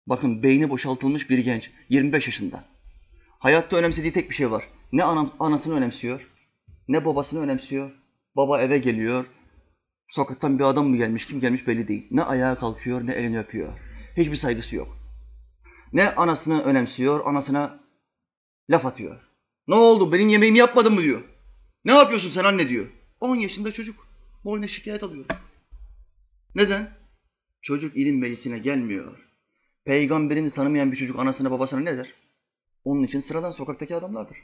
Bakın beyni boşaltılmış bir genç. 25 yaşında. Hayatta önemsediği tek bir şey var. Ne anasını önemsiyor, ne babasını önemsiyor. Baba eve geliyor. Sokaktan bir adam mı gelmiş, kim gelmiş belli değil. Ne ayağa kalkıyor, ne elini öpüyor. Hiçbir saygısı yok. Ne anasını önemsiyor, anasına laf atıyor. Ne oldu, benim yemeğimi yapmadın mı diyor. Ne yapıyorsun sen anne diyor. 10 yaşında çocuk. Boyuna şikayet alıyor. Neden? Çocuk ilim meclisine gelmiyor. Peygamberini tanımayan bir çocuk anasına babasına ne der? Onun için sıradan sokaktaki adamlardır.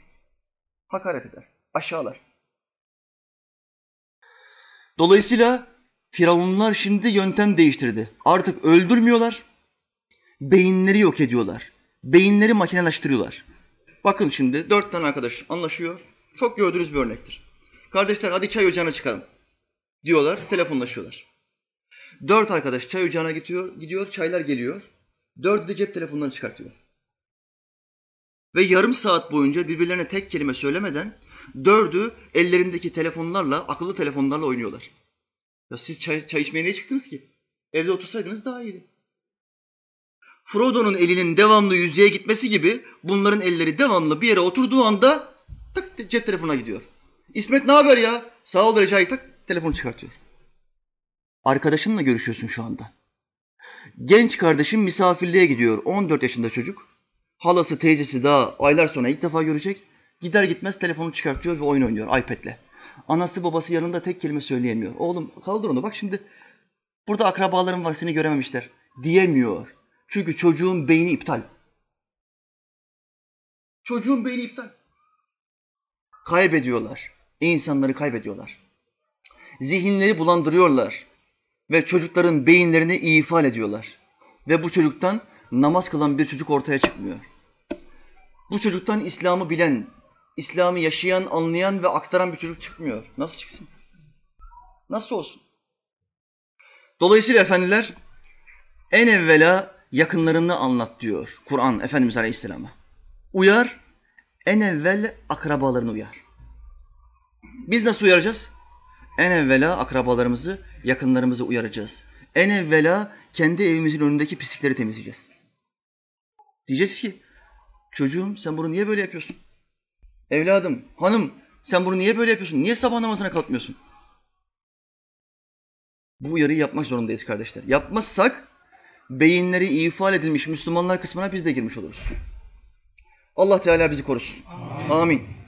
Hakaret eder, aşağılar. Dolayısıyla Firavunlar şimdi yöntem değiştirdi. Artık öldürmüyorlar, beyinleri yok ediyorlar. Beyinleri makinelaştırıyorlar. Bakın şimdi dört tane arkadaş anlaşıyor. Çok gördüğünüz bir örnektir. Kardeşler hadi çay ocağına çıkalım diyorlar, telefonlaşıyorlar. Dört arkadaş çay ocağına gidiyor, gidiyor, çaylar geliyor. Dördü de cep telefonlarını çıkartıyor. Ve yarım saat boyunca birbirlerine tek kelime söylemeden dördü ellerindeki telefonlarla, akıllı telefonlarla oynuyorlar. Ya siz çay, çay içmeye niye çıktınız ki? Evde otursaydınız daha iyiydi. Frodo'nun elinin devamlı yüzeye gitmesi gibi bunların elleri devamlı bir yere oturduğu anda tak cep telefona gidiyor. İsmet ne haber ya? Sağ ol Recai tak telefonu çıkartıyor. Arkadaşınla görüşüyorsun şu anda. Genç kardeşim misafirliğe gidiyor. 14 yaşında çocuk. Halası, teyzesi daha aylar sonra ilk defa görecek. Gider gitmez telefonu çıkartıyor ve oyun oynuyor iPad'le. Anası babası yanında tek kelime söyleyemiyor. Oğlum kaldır onu bak şimdi burada akrabalarım var seni görememişler diyemiyor. Çünkü çocuğun beyni iptal. Çocuğun beyni iptal. Kaybediyorlar. İnsanları kaybediyorlar. Zihinleri bulandırıyorlar. Ve çocukların beyinlerini ifade ediyorlar. Ve bu çocuktan namaz kılan bir çocuk ortaya çıkmıyor. Bu çocuktan İslam'ı bilen, İslam'ı yaşayan, anlayan ve aktaran bir çocuk çıkmıyor. Nasıl çıksın? Nasıl olsun? Dolayısıyla efendiler en evvela yakınlarını anlat diyor Kur'an Efendimiz Aleyhisselam'a. Uyar, en evvel akrabalarını uyar. Biz nasıl uyaracağız? En evvela akrabalarımızı, yakınlarımızı uyaracağız. En evvela kendi evimizin önündeki pislikleri temizleyeceğiz. Diyeceğiz ki, çocuğum sen bunu niye böyle yapıyorsun? Evladım, hanım sen bunu niye böyle yapıyorsun? Niye sabah namazına kalkmıyorsun? Bu uyarıyı yapmak zorundayız kardeşler. Yapmazsak beyinleri ifade edilmiş Müslümanlar kısmına biz de girmiş oluruz. Allah Teala bizi korusun. Amin. Amin.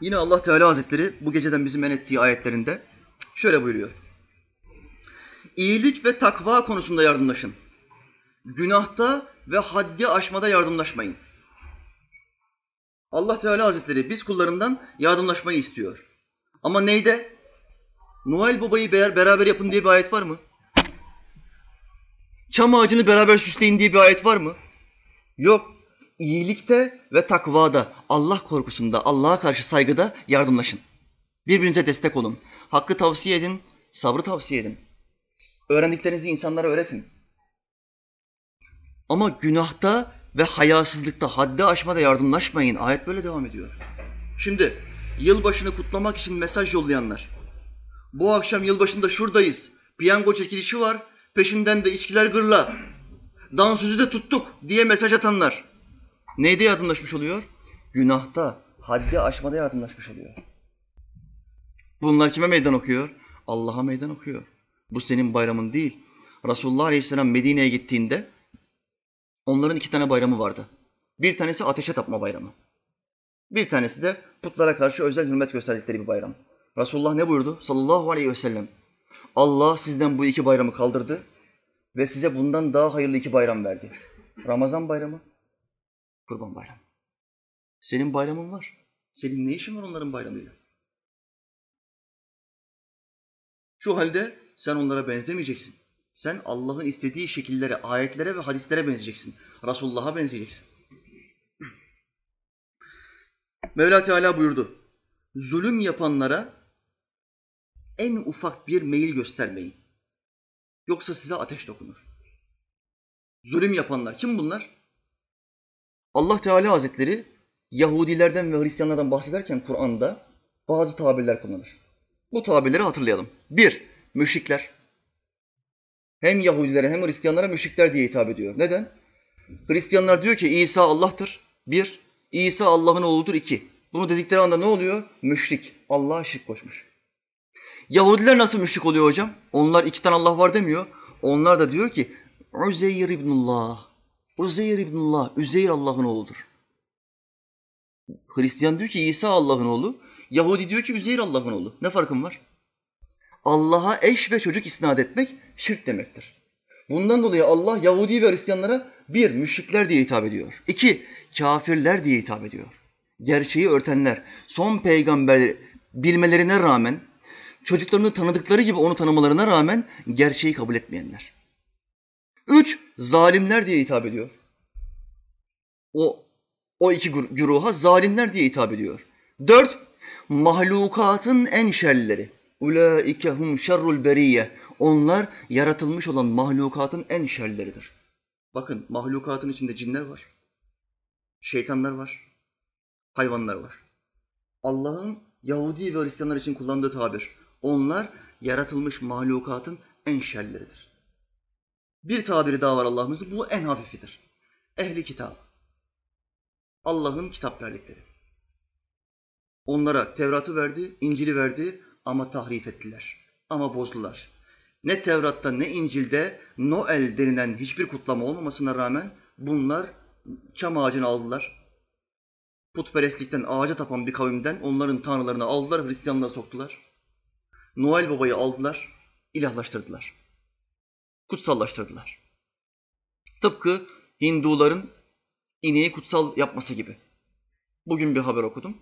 Yine Allah Teala Hazretleri bu geceden bizi men ettiği ayetlerinde şöyle buyuruyor. İyilik ve takva konusunda yardımlaşın. Günahta ve haddi aşmada yardımlaşmayın. Allah Teala Hazretleri biz kullarından yardımlaşmayı istiyor. Ama neyde? Noel Baba'yı beraber yapın diye bir ayet var mı? Çam ağacını beraber süsleyin diye bir ayet var mı? Yok iyilikte ve takvada, Allah korkusunda, Allah'a karşı saygıda yardımlaşın. Birbirinize destek olun. Hakkı tavsiye edin, sabrı tavsiye edin. Öğrendiklerinizi insanlara öğretin. Ama günahta ve hayasızlıkta, haddi aşmada yardımlaşmayın. Ayet böyle devam ediyor. Şimdi yılbaşını kutlamak için mesaj yollayanlar. Bu akşam yılbaşında şuradayız. Piyango çekilişi var. Peşinden de içkiler gırla. Dansözü de tuttuk diye mesaj atanlar. Neyde yardımlaşmış oluyor? Günahta, haddi aşmada yardımlaşmış oluyor. Bunlar kime meydan okuyor? Allah'a meydan okuyor. Bu senin bayramın değil. Resulullah Aleyhisselam Medine'ye gittiğinde onların iki tane bayramı vardı. Bir tanesi ateşe tapma bayramı. Bir tanesi de putlara karşı özel hürmet gösterdikleri bir bayram. Resulullah ne buyurdu? Sallallahu aleyhi ve sellem. Allah sizden bu iki bayramı kaldırdı ve size bundan daha hayırlı iki bayram verdi. Ramazan bayramı Kurban bayramı. Senin bayramın var. Senin ne işin var onların bayramıyla? Şu halde sen onlara benzemeyeceksin. Sen Allah'ın istediği şekillere, ayetlere ve hadislere benzeyeceksin. Resulullah'a benzeyeceksin. Mevla Teala buyurdu. Zulüm yapanlara en ufak bir meyil göstermeyin. Yoksa size ateş dokunur. Zulüm yapanlar kim bunlar? Allah Teala Hazretleri Yahudilerden ve Hristiyanlardan bahsederken Kur'an'da bazı tabirler kullanır. Bu tabirleri hatırlayalım. Bir, müşrikler. Hem Yahudilere hem Hristiyanlara müşrikler diye hitap ediyor. Neden? Hristiyanlar diyor ki İsa Allah'tır. Bir, İsa Allah'ın oğludur. İki. Bunu dedikleri anda ne oluyor? Müşrik. Allah'a şirk koşmuş. Yahudiler nasıl müşrik oluyor hocam? Onlar iki tane Allah var demiyor. Onlar da diyor ki Uzeyr ibnullah. Uzeyr ibnullah, Üzeyr Allah'ın oğludur. Hristiyan diyor ki İsa Allah'ın oğlu, Yahudi diyor ki Üzeyr Allah'ın oğlu. Ne farkın var? Allah'a eş ve çocuk isnat etmek şirk demektir. Bundan dolayı Allah Yahudi ve Hristiyanlara bir, müşrikler diye hitap ediyor. İki, kafirler diye hitap ediyor. Gerçeği örtenler, son peygamber bilmelerine rağmen, çocuklarını tanıdıkları gibi onu tanımalarına rağmen gerçeği kabul etmeyenler. Üç, zalimler diye hitap ediyor. O, o iki güruha zalimler diye hitap ediyor. Dört, mahlukatın en şerlileri. Ulaike hum şerrul beriyye. Onlar yaratılmış olan mahlukatın en şerleridir. Bakın mahlukatın içinde cinler var. Şeytanlar var. Hayvanlar var. Allah'ın Yahudi ve Hristiyanlar için kullandığı tabir. Onlar yaratılmış mahlukatın en şerleridir. Bir tabiri daha var Allah'ımızın. Bu en hafifidir. Ehli kitap. Allah'ın kitap verdikleri. Onlara Tevrat'ı verdi, İncil'i verdi ama tahrif ettiler. Ama bozdular. Ne Tevrat'ta ne İncil'de Noel denilen hiçbir kutlama olmamasına rağmen bunlar çam ağacını aldılar. Putperestlikten ağaca tapan bir kavimden onların tanrılarını aldılar, Hristiyanlığa soktular. Noel babayı aldılar, ilahlaştırdılar. Kutsallaştırdılar. Tıpkı Hinduların ineği kutsal yapması gibi. Bugün bir haber okudum.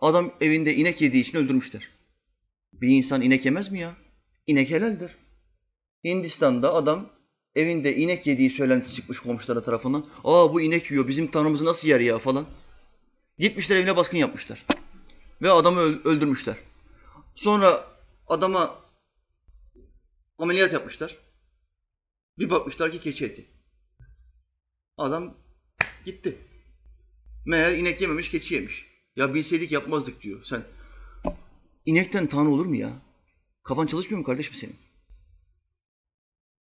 Adam evinde inek yediği için öldürmüşler. Bir insan inek yemez mi ya? İnek helaldir. Hindistan'da adam evinde inek yediği söylentisi çıkmış komşuları tarafından. Aa bu inek yiyor bizim tanrımızı nasıl yer ya falan. Gitmişler evine baskın yapmışlar. Ve adamı öldürmüşler. Sonra adama ameliyat yapmışlar. Bir bakmışlar ki keçi eti. Adam gitti. Meğer inek yememiş, keçi yemiş. Ya bilseydik yapmazdık diyor. Sen inekten tanrı olur mu ya? Kafan çalışmıyor mu kardeşim senin?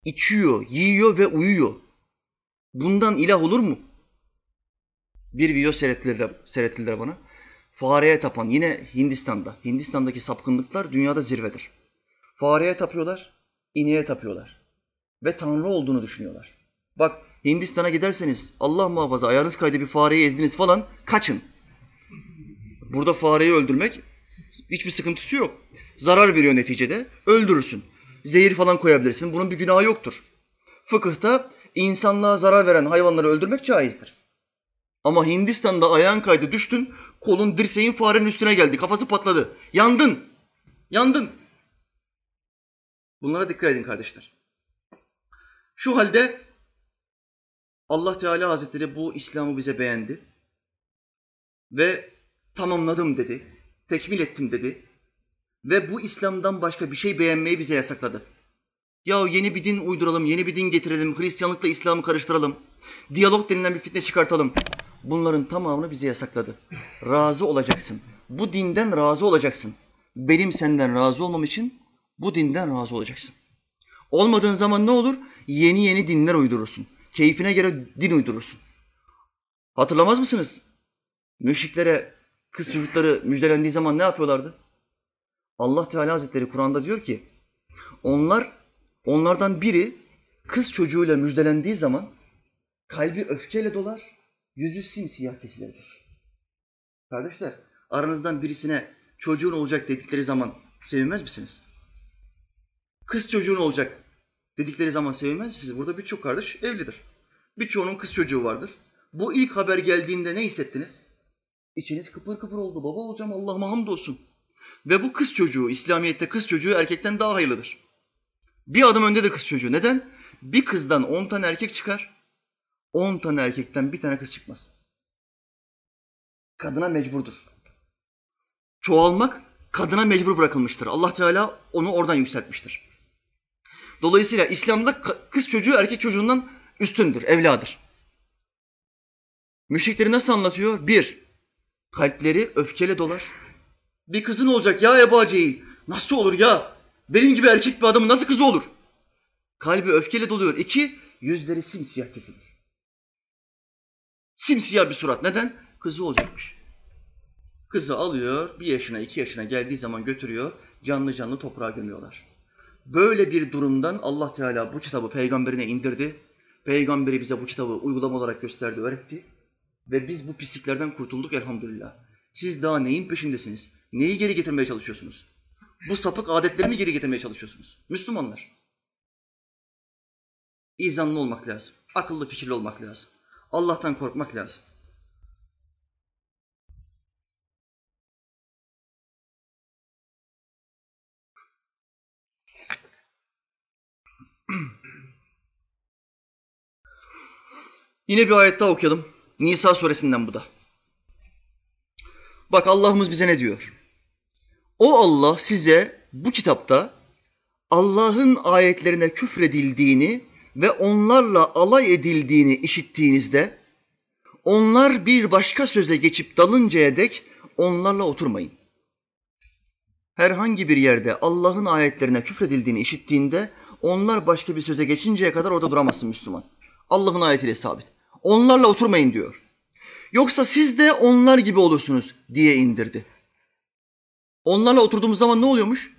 İçiyor, yiyor ve uyuyor. Bundan ilah olur mu? Bir video seyrettiler, seyrettiler bana. Fareye tapan yine Hindistan'da. Hindistan'daki sapkınlıklar dünyada zirvedir. Fareye tapıyorlar, ineğe tapıyorlar. Ve tanrı olduğunu düşünüyorlar. Bak Hindistan'a giderseniz Allah muhafaza ayağınız kaydı bir fareyi ezdiniz falan kaçın. Burada fareyi öldürmek hiçbir sıkıntısı yok. Zarar veriyor neticede. Öldürürsün. Zehir falan koyabilirsin. Bunun bir günahı yoktur. Fıkıhta insanlığa zarar veren hayvanları öldürmek caizdir. Ama Hindistan'da ayağın kaydı düştün, kolun dirseğin farenin üstüne geldi, kafası patladı. Yandın. Yandın. Bunlara dikkat edin kardeşler. Şu halde Allah Teala Hazretleri bu İslam'ı bize beğendi ve tamamladım dedi, tekmil ettim dedi ve bu İslam'dan başka bir şey beğenmeyi bize yasakladı. Ya yeni bir din uyduralım, yeni bir din getirelim, Hristiyanlıkla İslam'ı karıştıralım, diyalog denilen bir fitne çıkartalım. Bunların tamamını bize yasakladı. Razı olacaksın. Bu dinden razı olacaksın. Benim senden razı olmam için bu dinden razı olacaksın. Olmadığın zaman ne olur? Yeni yeni dinler uydurursun. Keyfine göre din uydurursun. Hatırlamaz mısınız? Müşriklere kız çocukları müjdelendiği zaman ne yapıyorlardı? Allah Teala Hazretleri Kur'an'da diyor ki onlar onlardan biri kız çocuğuyla müjdelendiği zaman kalbi öfkeyle dolar, yüzü simsiyah kesilir. Kardeşler, aranızdan birisine çocuğun olacak dedikleri zaman sevinmez misiniz? Kız çocuğun olacak dedikleri zaman sevinmez misiniz? Burada birçok kardeş evlidir. Birçoğunun kız çocuğu vardır. Bu ilk haber geldiğinde ne hissettiniz? İçiniz kıpır kıpır oldu. Baba olacağım Allah'ıma hamdolsun. Ve bu kız çocuğu, İslamiyet'te kız çocuğu erkekten daha hayırlıdır. Bir adım öndedir kız çocuğu. Neden? Bir kızdan on tane erkek çıkar, on tane erkekten bir tane kız çıkmaz. Kadına mecburdur. Çoğalmak kadına mecbur bırakılmıştır. Allah Teala onu oradan yükseltmiştir. Dolayısıyla İslam'da kız çocuğu erkek çocuğundan üstündür, evladır. Müşrikleri nasıl anlatıyor? Bir, kalpleri öfkeyle dolar. Bir kızın olacak ya Ebu Cehil. Nasıl olur ya? Benim gibi erkek bir adamın nasıl kızı olur? Kalbi öfkeyle doluyor. İki, yüzleri simsiyah kesilir. Simsiyah bir surat. Neden? Kızı olacakmış. Kızı alıyor, bir yaşına, iki yaşına geldiği zaman götürüyor, canlı canlı toprağa gömüyorlar. Böyle bir durumdan Allah Teala bu kitabı peygamberine indirdi. Peygamberi bize bu kitabı uygulama olarak gösterdi, öğretti. Ve biz bu pisliklerden kurtulduk elhamdülillah. Siz daha neyin peşindesiniz? Neyi geri getirmeye çalışıyorsunuz? Bu sapık adetlerimi geri getirmeye çalışıyorsunuz. Müslümanlar. İzanlı olmak lazım. Akıllı fikirli olmak lazım. Allah'tan korkmak lazım. Yine bir ayet daha okuyalım. Nisa suresinden bu da. Bak Allah'ımız bize ne diyor? O Allah size bu kitapta Allah'ın ayetlerine küfredildiğini ve onlarla alay edildiğini işittiğinizde onlar bir başka söze geçip dalıncaya dek onlarla oturmayın. Herhangi bir yerde Allah'ın ayetlerine küfredildiğini işittiğinde onlar başka bir söze geçinceye kadar orada duramazsın Müslüman. Allah'ın ayetiyle sabit. Onlarla oturmayın diyor. Yoksa siz de onlar gibi olursunuz diye indirdi. Onlarla oturduğumuz zaman ne oluyormuş?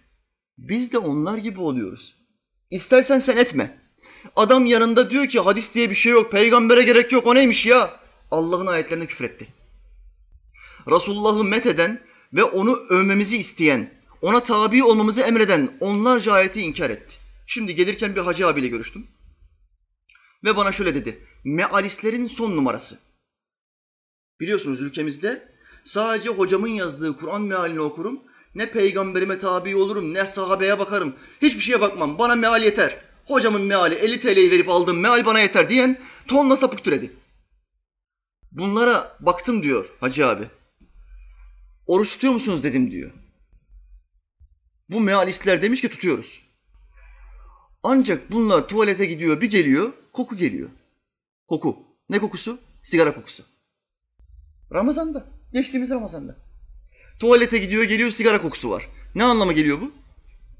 Biz de onlar gibi oluyoruz. İstersen sen etme. Adam yanında diyor ki hadis diye bir şey yok, peygambere gerek yok, o neymiş ya? Allah'ın ayetlerine küfretti. Resulullah'ı metheden ve onu övmemizi isteyen, ona tabi olmamızı emreden onlarca ayeti inkar etti. Şimdi gelirken bir hacı abiyle görüştüm. Ve bana şöyle dedi. Mealistlerin son numarası. Biliyorsunuz ülkemizde sadece hocamın yazdığı Kur'an mealini okurum. Ne peygamberime tabi olurum, ne sahabeye bakarım. Hiçbir şeye bakmam. Bana meal yeter. Hocamın meali 50 TL'yi verip aldığım meal bana yeter diyen tonla sapık türedi. Bunlara baktım diyor hacı abi. Oruç tutuyor musunuz dedim diyor. Bu mealistler demiş ki tutuyoruz. Ancak bunlar tuvalete gidiyor bir geliyor koku geliyor. Koku. Ne kokusu? Sigara kokusu. Ramazan'da. Geçtiğimiz Ramazan'da. Tuvalete gidiyor geliyor sigara kokusu var. Ne anlama geliyor bu?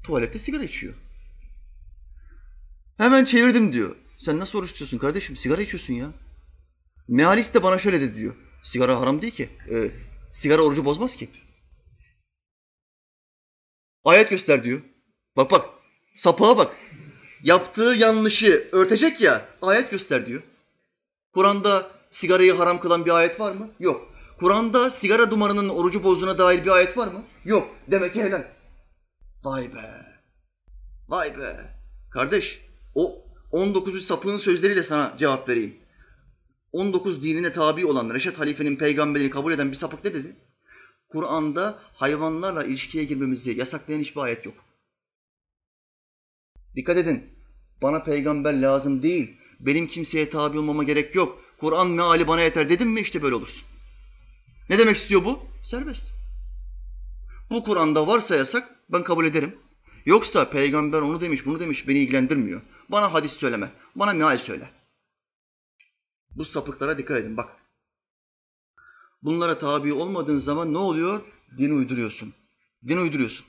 Tuvalette sigara içiyor. Hemen çevirdim diyor. Sen nasıl oruç tutuyorsun kardeşim? Sigara içiyorsun ya. Mealist de bana şöyle dedi diyor. Sigara haram değil ki. Ee, sigara orucu bozmaz ki. Ayet göster diyor. Bak bak. Sapığa bak. Yaptığı yanlışı örtecek ya. Ayet göster diyor. Kur'an'da sigarayı haram kılan bir ayet var mı? Yok. Kur'an'da sigara dumanının orucu bozduğuna dair bir ayet var mı? Yok. Demek ki helal. Vay be. Vay be. Kardeş o 19. sapığın sözleriyle sana cevap vereyim. 19 dinine tabi olan Reşet Halife'nin peygamberini kabul eden bir sapık ne dedi? Kur'an'da hayvanlarla ilişkiye girmemizi yasaklayan hiçbir ayet yok. Dikkat edin. Bana peygamber lazım değil. Benim kimseye tabi olmama gerek yok. Kur'an meali bana yeter dedim mi işte böyle olursun. Ne demek istiyor bu? Serbest. Bu Kur'an'da varsa yasak ben kabul ederim. Yoksa peygamber onu demiş bunu demiş beni ilgilendirmiyor. Bana hadis söyleme. Bana meal söyle. Bu sapıklara dikkat edin bak. Bunlara tabi olmadığın zaman ne oluyor? Din uyduruyorsun. Din uyduruyorsun.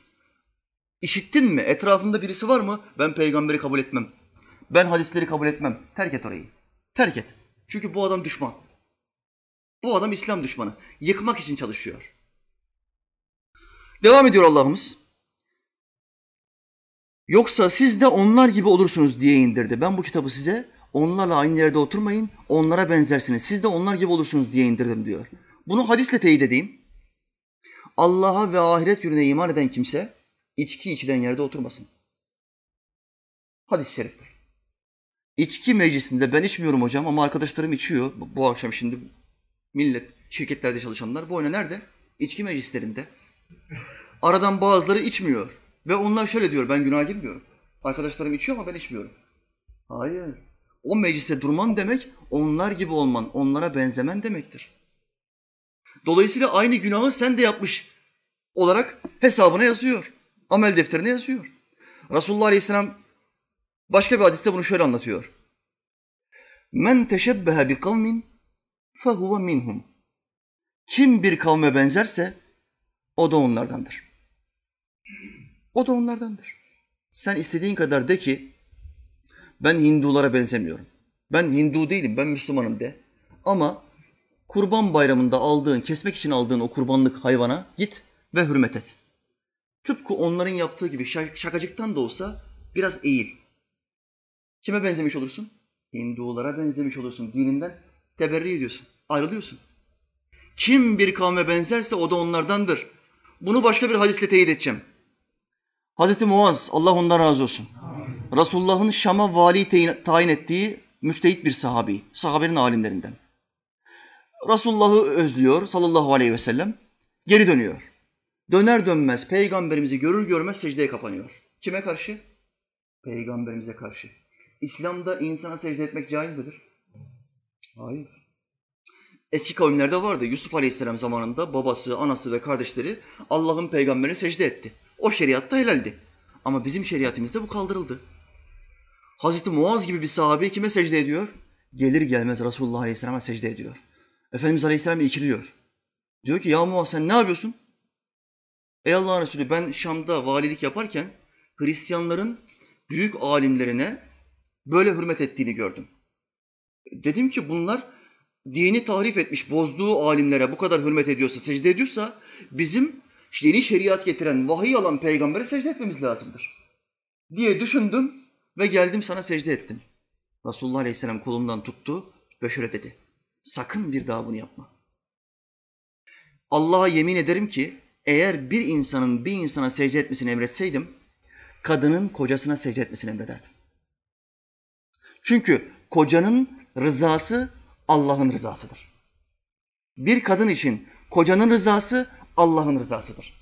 İşittin mi? Etrafında birisi var mı? Ben peygamberi kabul etmem. Ben hadisleri kabul etmem. Terk et orayı. Terk et. Çünkü bu adam düşman. Bu adam İslam düşmanı. Yıkmak için çalışıyor. Devam ediyor Allah'ımız. Yoksa siz de onlar gibi olursunuz diye indirdi. Ben bu kitabı size onlarla aynı yerde oturmayın, onlara benzersiniz. Siz de onlar gibi olursunuz diye indirdim diyor. Bunu hadisle teyit edeyim. Allah'a ve ahiret gününe iman eden kimse içki içilen yerde oturmasın. Hadis-i şeriftir. İçki meclisinde ben içmiyorum hocam ama arkadaşlarım içiyor. Bu, bu akşam şimdi millet, şirketlerde çalışanlar bu oyuna nerede? İçki meclislerinde. Aradan bazıları içmiyor. Ve onlar şöyle diyor, ben günah girmiyorum. Arkadaşlarım içiyor ama ben içmiyorum. Hayır. O mecliste durman demek, onlar gibi olman, onlara benzemen demektir. Dolayısıyla aynı günahı sen de yapmış olarak hesabına yazıyor. Amel defterine yazıyor. Resulullah Aleyhisselam başka bir hadiste bunu şöyle anlatıyor. Men teşebbehe bi kavmin fehuve minhum. Kim bir kavme benzerse o da onlardandır. O da onlardandır. Sen istediğin kadar de ki ben Hindulara benzemiyorum. Ben Hindu değilim, ben Müslümanım de. Ama kurban bayramında aldığın, kesmek için aldığın o kurbanlık hayvana git ve hürmet et. Tıpkı onların yaptığı gibi şakacıktan da olsa biraz eğil. Kime benzemiş olursun? Hindulara benzemiş olursun. Dininden teberri ediyorsun, ayrılıyorsun. Kim bir kavme benzerse o da onlardandır. Bunu başka bir hadisle teyit edeceğim. Hazreti Muaz, Allah ondan razı olsun. Resulullah'ın Şam'a vali tayin ettiği müstehit bir sahabi, sahabenin alimlerinden. Resulullah'ı özlüyor sallallahu aleyhi ve sellem. Geri dönüyor. Döner dönmez peygamberimizi görür görmez secdeye kapanıyor. Kime karşı? Peygamberimize karşı. İslam'da insana secde etmek caiz midir? Hayır. Eski kavimlerde vardı. Yusuf Aleyhisselam zamanında babası, anası ve kardeşleri Allah'ın peygamberine secde etti. O şeriatta helaldi. Ama bizim şeriatimizde bu kaldırıldı. Hazreti Muaz gibi bir sahabe kime secde ediyor? Gelir gelmez Resulullah Aleyhisselam'a secde ediyor. Efendimiz Aleyhisselam ikiliyor. Diyor ki ya Muaz sen ne yapıyorsun? Ey Allah'ın Resulü ben Şam'da valilik yaparken Hristiyanların büyük alimlerine böyle hürmet ettiğini gördüm. Dedim ki bunlar dini tahrif etmiş, bozduğu alimlere bu kadar hürmet ediyorsa, secde ediyorsa bizim yeni şeriat getiren, vahiy alan peygambere secde etmemiz lazımdır. Diye düşündüm ve geldim sana secde ettim. Resulullah Aleyhisselam kolumdan tuttu ve şöyle dedi. Sakın bir daha bunu yapma. Allah'a yemin ederim ki eğer bir insanın bir insana secde etmesini emretseydim, kadının kocasına secde etmesini emrederdim. Çünkü kocanın rızası Allah'ın rızasıdır. Bir kadın için kocanın rızası Allah'ın rızasıdır.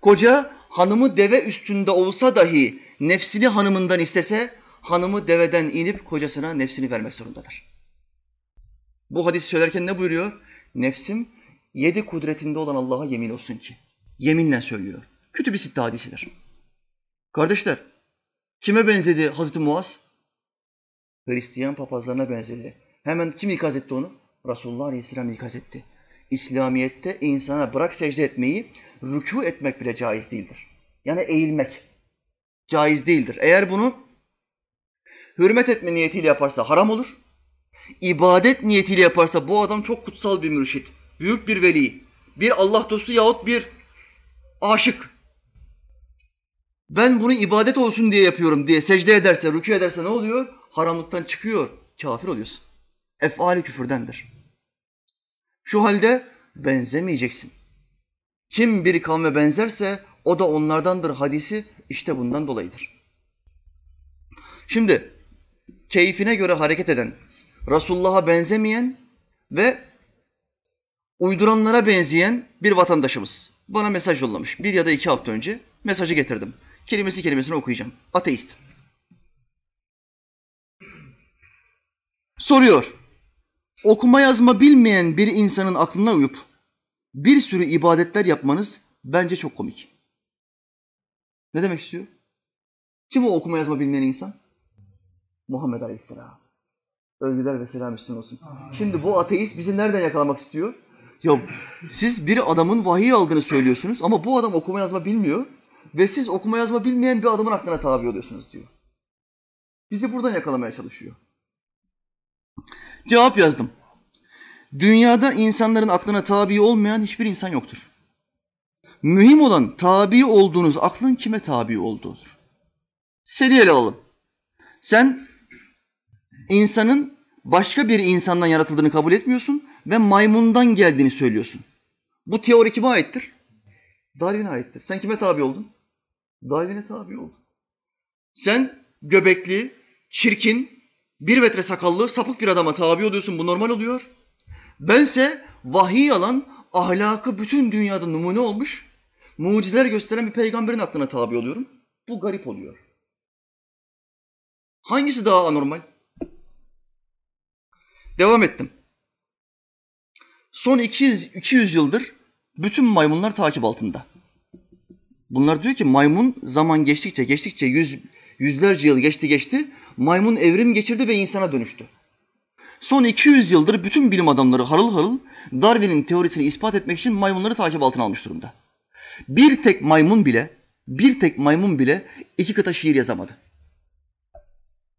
Koca hanımı deve üstünde olsa dahi nefsini hanımından istese hanımı deveden inip kocasına nefsini vermek zorundadır. Bu hadis söylerken ne buyuruyor? Nefsim yedi kudretinde olan Allah'a yemin olsun ki. Yeminle söylüyor. Kötü bir sitte hadisidir. Kardeşler, kime benzedi Hazreti Muaz? Hristiyan papazlarına benzedi. Hemen kim ikaz etti onu? Resulullah Aleyhisselam ikaz etti. İslamiyet'te insana bırak secde etmeyi, rükû etmek bile caiz değildir. Yani eğilmek caiz değildir. Eğer bunu hürmet etme niyetiyle yaparsa haram olur. İbadet niyetiyle yaparsa bu adam çok kutsal bir mürşit, büyük bir veli, bir Allah dostu yahut bir aşık. Ben bunu ibadet olsun diye yapıyorum diye secde ederse, rükû ederse ne oluyor? Haramlıktan çıkıyor, kafir oluyorsun. Efali küfürdendir. Şu halde benzemeyeceksin. Kim bir kavme benzerse o da onlardandır hadisi işte bundan dolayıdır. Şimdi keyfine göre hareket eden, Resulullah'a benzemeyen ve uyduranlara benzeyen bir vatandaşımız bana mesaj yollamış. Bir ya da iki hafta önce mesajı getirdim. Kelimesi kelimesini okuyacağım. Ateist. Soruyor. Okuma yazma bilmeyen bir insanın aklına uyup bir sürü ibadetler yapmanız bence çok komik. Ne demek istiyor? Kim o okuma yazma bilmeyen insan? Muhammed Aleyhisselam. Övgüler ve selam üstüne olsun. Şimdi bu ateist bizi nereden yakalamak istiyor? Ya siz bir adamın vahiy aldığını söylüyorsunuz ama bu adam okuma yazma bilmiyor ve siz okuma yazma bilmeyen bir adamın aklına tabi oluyorsunuz diyor. Bizi buradan yakalamaya çalışıyor. Cevap yazdım. Dünyada insanların aklına tabi olmayan hiçbir insan yoktur. Mühim olan tabi olduğunuz aklın kime tabi olduğudur. Seni ele alalım. Sen insanın başka bir insandan yaratıldığını kabul etmiyorsun ve maymundan geldiğini söylüyorsun. Bu teori kime aittir? Darwin'e aittir. Sen kime tabi oldun? Darwin'e tabi oldun. Sen göbekli, çirkin, bir metre sakallı, sapık bir adama tabi oluyorsun. Bu normal oluyor. Bense vahiy alan, ahlakı bütün dünyada numune olmuş, mucizeler gösteren bir peygamberin aklına tabi oluyorum. Bu garip oluyor. Hangisi daha anormal? Devam ettim. Son 200, 200 yıldır bütün maymunlar takip altında. Bunlar diyor ki maymun zaman geçtikçe geçtikçe yüz, yüzlerce yıl geçti geçti maymun evrim geçirdi ve insana dönüştü. Son 200 yıldır bütün bilim adamları harıl harıl Darwin'in teorisini ispat etmek için maymunları takip altına almış durumda. Bir tek maymun bile, bir tek maymun bile iki kıta şiir yazamadı.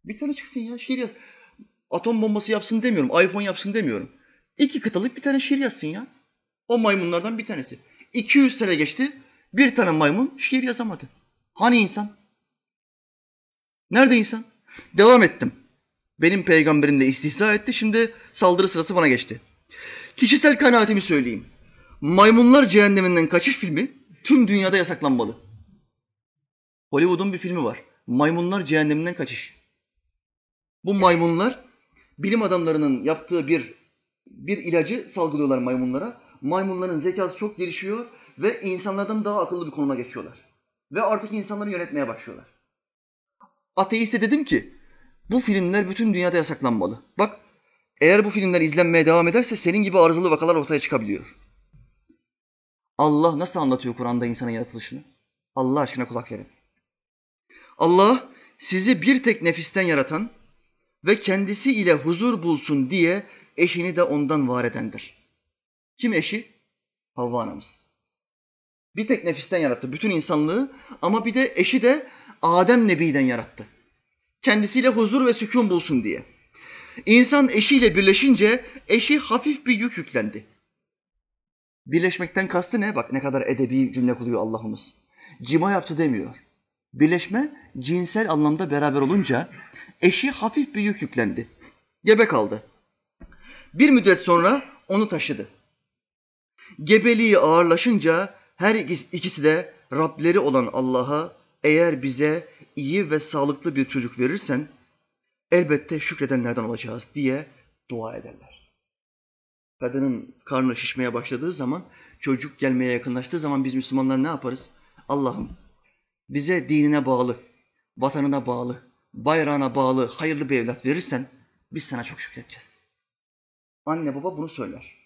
Bir tane çıksın ya şiir yaz. Atom bombası yapsın demiyorum, iPhone yapsın demiyorum. İki kıtalık bir tane şiir yazsın ya. O maymunlardan bir tanesi. 200 sene geçti, bir tane maymun şiir yazamadı. Hani insan? Nerede insan? Devam ettim. Benim peygamberim de istihza etti. Şimdi saldırı sırası bana geçti. Kişisel kanaatimi söyleyeyim. Maymunlar Cehenneminden Kaçış filmi tüm dünyada yasaklanmalı. Hollywood'un bir filmi var. Maymunlar Cehenneminden Kaçış. Bu maymunlar bilim adamlarının yaptığı bir bir ilacı salgılıyorlar maymunlara. Maymunların zekası çok gelişiyor ve insanlardan daha akıllı bir konuma geçiyorlar. Ve artık insanları yönetmeye başlıyorlar. Ateiste dedim ki bu filmler bütün dünyada yasaklanmalı. Bak eğer bu filmler izlenmeye devam ederse senin gibi arızalı vakalar ortaya çıkabiliyor. Allah nasıl anlatıyor Kur'an'da insanın yaratılışını? Allah aşkına kulak verin. Allah sizi bir tek nefisten yaratan ve kendisi ile huzur bulsun diye eşini de ondan var edendir. Kim eşi? Havva anamız. Bir tek nefisten yarattı bütün insanlığı ama bir de eşi de Adem Nebi'den yarattı. Kendisiyle huzur ve sükun bulsun diye. İnsan eşiyle birleşince eşi hafif bir yük yüklendi. Birleşmekten kastı ne? Bak ne kadar edebi cümle kuruyor Allah'ımız. Cima yaptı demiyor. Birleşme cinsel anlamda beraber olunca eşi hafif bir yük yüklendi. Gebe kaldı. Bir müddet sonra onu taşıdı. Gebeliği ağırlaşınca her ikisi de Rableri olan Allah'a eğer bize iyi ve sağlıklı bir çocuk verirsen elbette şükredenlerden olacağız diye dua ederler. Kadının karnı şişmeye başladığı zaman, çocuk gelmeye yakınlaştığı zaman biz Müslümanlar ne yaparız? Allah'ım bize dinine bağlı, vatanına bağlı, bayrağına bağlı hayırlı bir evlat verirsen biz sana çok şükredeceğiz. Anne baba bunu söyler.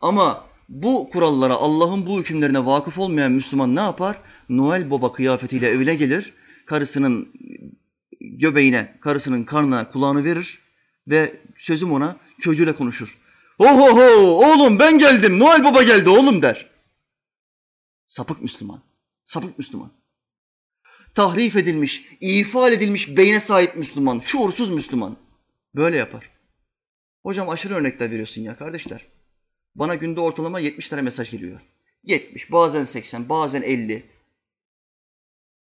Ama bu kurallara, Allah'ın bu hükümlerine vakıf olmayan Müslüman ne yapar? Noel Baba kıyafetiyle evine gelir, karısının göbeğine, karısının karnına kulağını verir ve sözüm ona çocuğuyla konuşur. Ho ho ho oğlum ben geldim, Noel Baba geldi oğlum der. Sapık Müslüman, sapık Müslüman. Tahrif edilmiş, ifade edilmiş beyne sahip Müslüman, şuursuz Müslüman. Böyle yapar. Hocam aşırı örnekler veriyorsun ya kardeşler. Bana günde ortalama 70 tane mesaj geliyor. 70, bazen 80, bazen 50.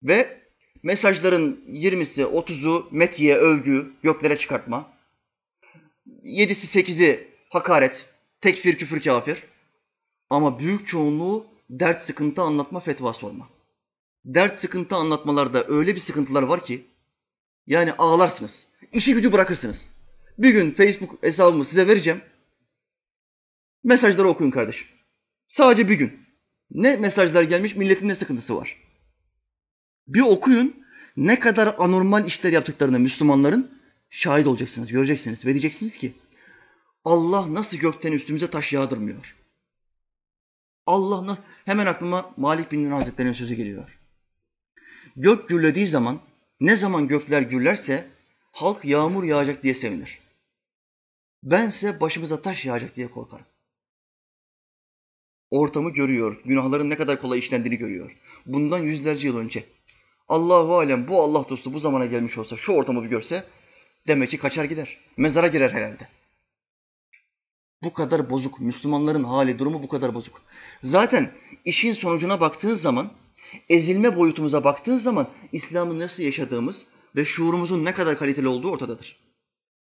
Ve mesajların 20'si, 30'u metiye, övgü, göklere çıkartma. 7'si, 8'i hakaret, tekfir, küfür, kafir. Ama büyük çoğunluğu dert, sıkıntı anlatma, fetva sorma. Dert, sıkıntı anlatmalarda öyle bir sıkıntılar var ki yani ağlarsınız. İşi gücü bırakırsınız. Bir gün Facebook hesabımı size vereceğim. Mesajları okuyun kardeşim. Sadece bir gün. Ne mesajlar gelmiş, milletin ne sıkıntısı var. Bir okuyun, ne kadar anormal işler yaptıklarını Müslümanların şahit olacaksınız, göreceksiniz ve diyeceksiniz ki Allah nasıl gökten üstümüze taş yağdırmıyor. Allah hemen aklıma Malik bin Hazretleri'nin sözü geliyor. Gök gürlediği zaman, ne zaman gökler gürlerse halk yağmur yağacak diye sevinir. Bense başımıza taş yağacak diye korkarım. Ortamı görüyor, günahların ne kadar kolay işlendiğini görüyor. Bundan yüzlerce yıl önce. Allahu alem bu Allah dostu bu zamana gelmiş olsa, şu ortamı bir görse demek ki kaçar gider. Mezara girer herhalde. Bu kadar bozuk. Müslümanların hali, durumu bu kadar bozuk. Zaten işin sonucuna baktığın zaman, ezilme boyutumuza baktığın zaman İslam'ı nasıl yaşadığımız ve şuurumuzun ne kadar kaliteli olduğu ortadadır.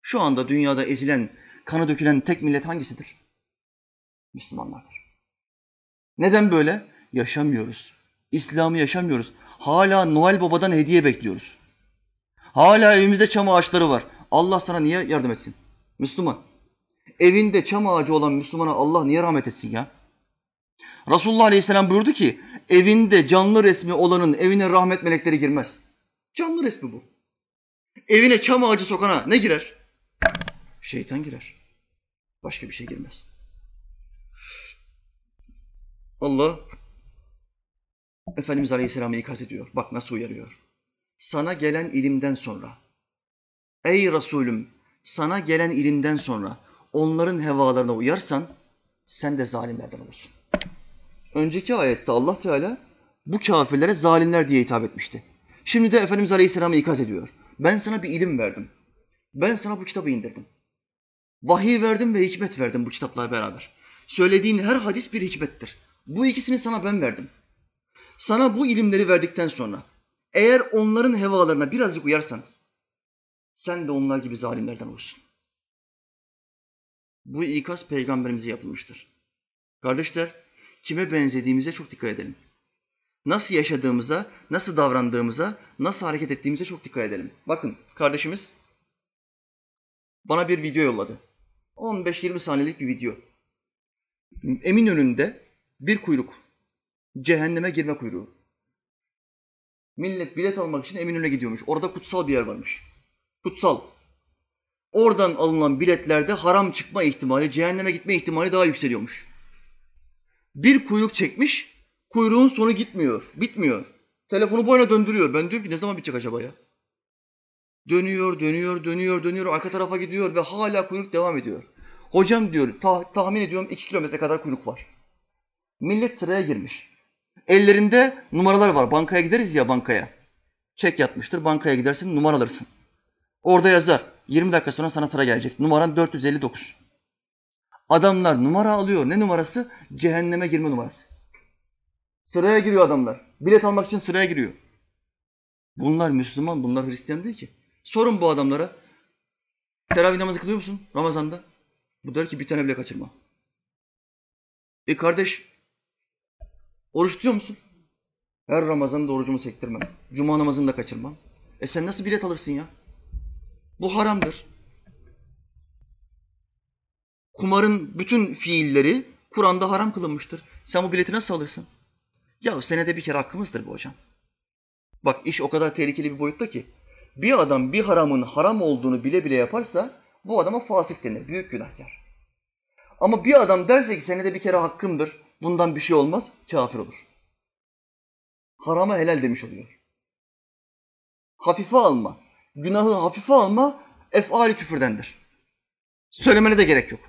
Şu anda dünyada ezilen, kanı dökülen tek millet hangisidir? Müslümanlardır. Neden böyle? Yaşamıyoruz. İslam'ı yaşamıyoruz. Hala Noel Baba'dan hediye bekliyoruz. Hala evimizde çam ağaçları var. Allah sana niye yardım etsin? Müslüman. Evinde çam ağacı olan Müslümana Allah niye rahmet etsin ya? Resulullah Aleyhisselam buyurdu ki evinde canlı resmi olanın evine rahmet melekleri girmez. Canlı resmi bu. Evine çam ağacı sokana ne girer? Şeytan girer. Başka bir şey girmez. Allah Efendimiz Aleyhisselam'ı ikaz ediyor. Bak nasıl uyarıyor. Sana gelen ilimden sonra Ey Resulüm sana gelen ilimden sonra onların hevalarına uyarsan sen de zalimlerden olursun. Önceki ayette Allah Teala bu kafirlere zalimler diye hitap etmişti. Şimdi de Efendimiz Aleyhisselam'ı ikaz ediyor. Ben sana bir ilim verdim. Ben sana bu kitabı indirdim. Vahiy verdim ve hikmet verdim bu kitapla beraber. Söylediğin her hadis bir hikmettir. Bu ikisini sana ben verdim. Sana bu ilimleri verdikten sonra eğer onların hevalarına birazcık uyarsan sen de onlar gibi zalimlerden olursun. Bu ikaz peygamberimize yapılmıştır. Kardeşler, kime benzediğimize çok dikkat edelim. nasıl yaşadığımıza, nasıl davrandığımıza, nasıl hareket ettiğimize çok dikkat edelim. Bakın kardeşimiz bana bir video yolladı. 15-20 saniyelik bir video. Eminönü'nde bir kuyruk. Cehenneme girme kuyruğu. Millet bilet almak için Eminönü'ne gidiyormuş. Orada kutsal bir yer varmış. Kutsal. Oradan alınan biletlerde haram çıkma ihtimali, cehenneme gitme ihtimali daha yükseliyormuş. Bir kuyruk çekmiş, kuyruğun sonu gitmiyor, bitmiyor. Telefonu boyuna döndürüyor. Ben diyorum ki ne zaman bitecek acaba ya? Dönüyor, dönüyor, dönüyor, dönüyor, arka tarafa gidiyor ve hala kuyruk devam ediyor. Hocam diyor, ta- tahmin ediyorum iki kilometre kadar kuyruk var. Millet sıraya girmiş. Ellerinde numaralar var. Bankaya gideriz ya bankaya. Çek yatmıştır, bankaya gidersin, numara alırsın. Orada yazar. 20 dakika sonra sana sıra gelecek. Numaran 459. Adamlar numara alıyor. Ne numarası? Cehenneme girme numarası. Sıraya giriyor adamlar. Bilet almak için sıraya giriyor. Bunlar Müslüman, bunlar Hristiyan değil ki. Sorun bu adamlara. Teravih namazı kılıyor musun Ramazan'da? Bu der ki bir tane bile kaçırma. E kardeş, oruç tutuyor musun? Her Ramazan'da orucumu sektirmem. Cuma namazını da kaçırmam. E sen nasıl bilet alırsın ya? Bu haramdır. Kumarın bütün fiilleri Kur'an'da haram kılınmıştır. Sen bu bileti nasıl alırsın? Ya senede bir kere hakkımızdır bu hocam. Bak iş o kadar tehlikeli bir boyutta ki bir adam bir haramın haram olduğunu bile bile yaparsa bu adama fasık denir, büyük günahkar. Ama bir adam derse ki senede bir kere hakkımdır, bundan bir şey olmaz, kafir olur. Harama helal demiş oluyor. Hafife alma, günahı hafife alma, efali küfürdendir. Söylemene de gerek yok.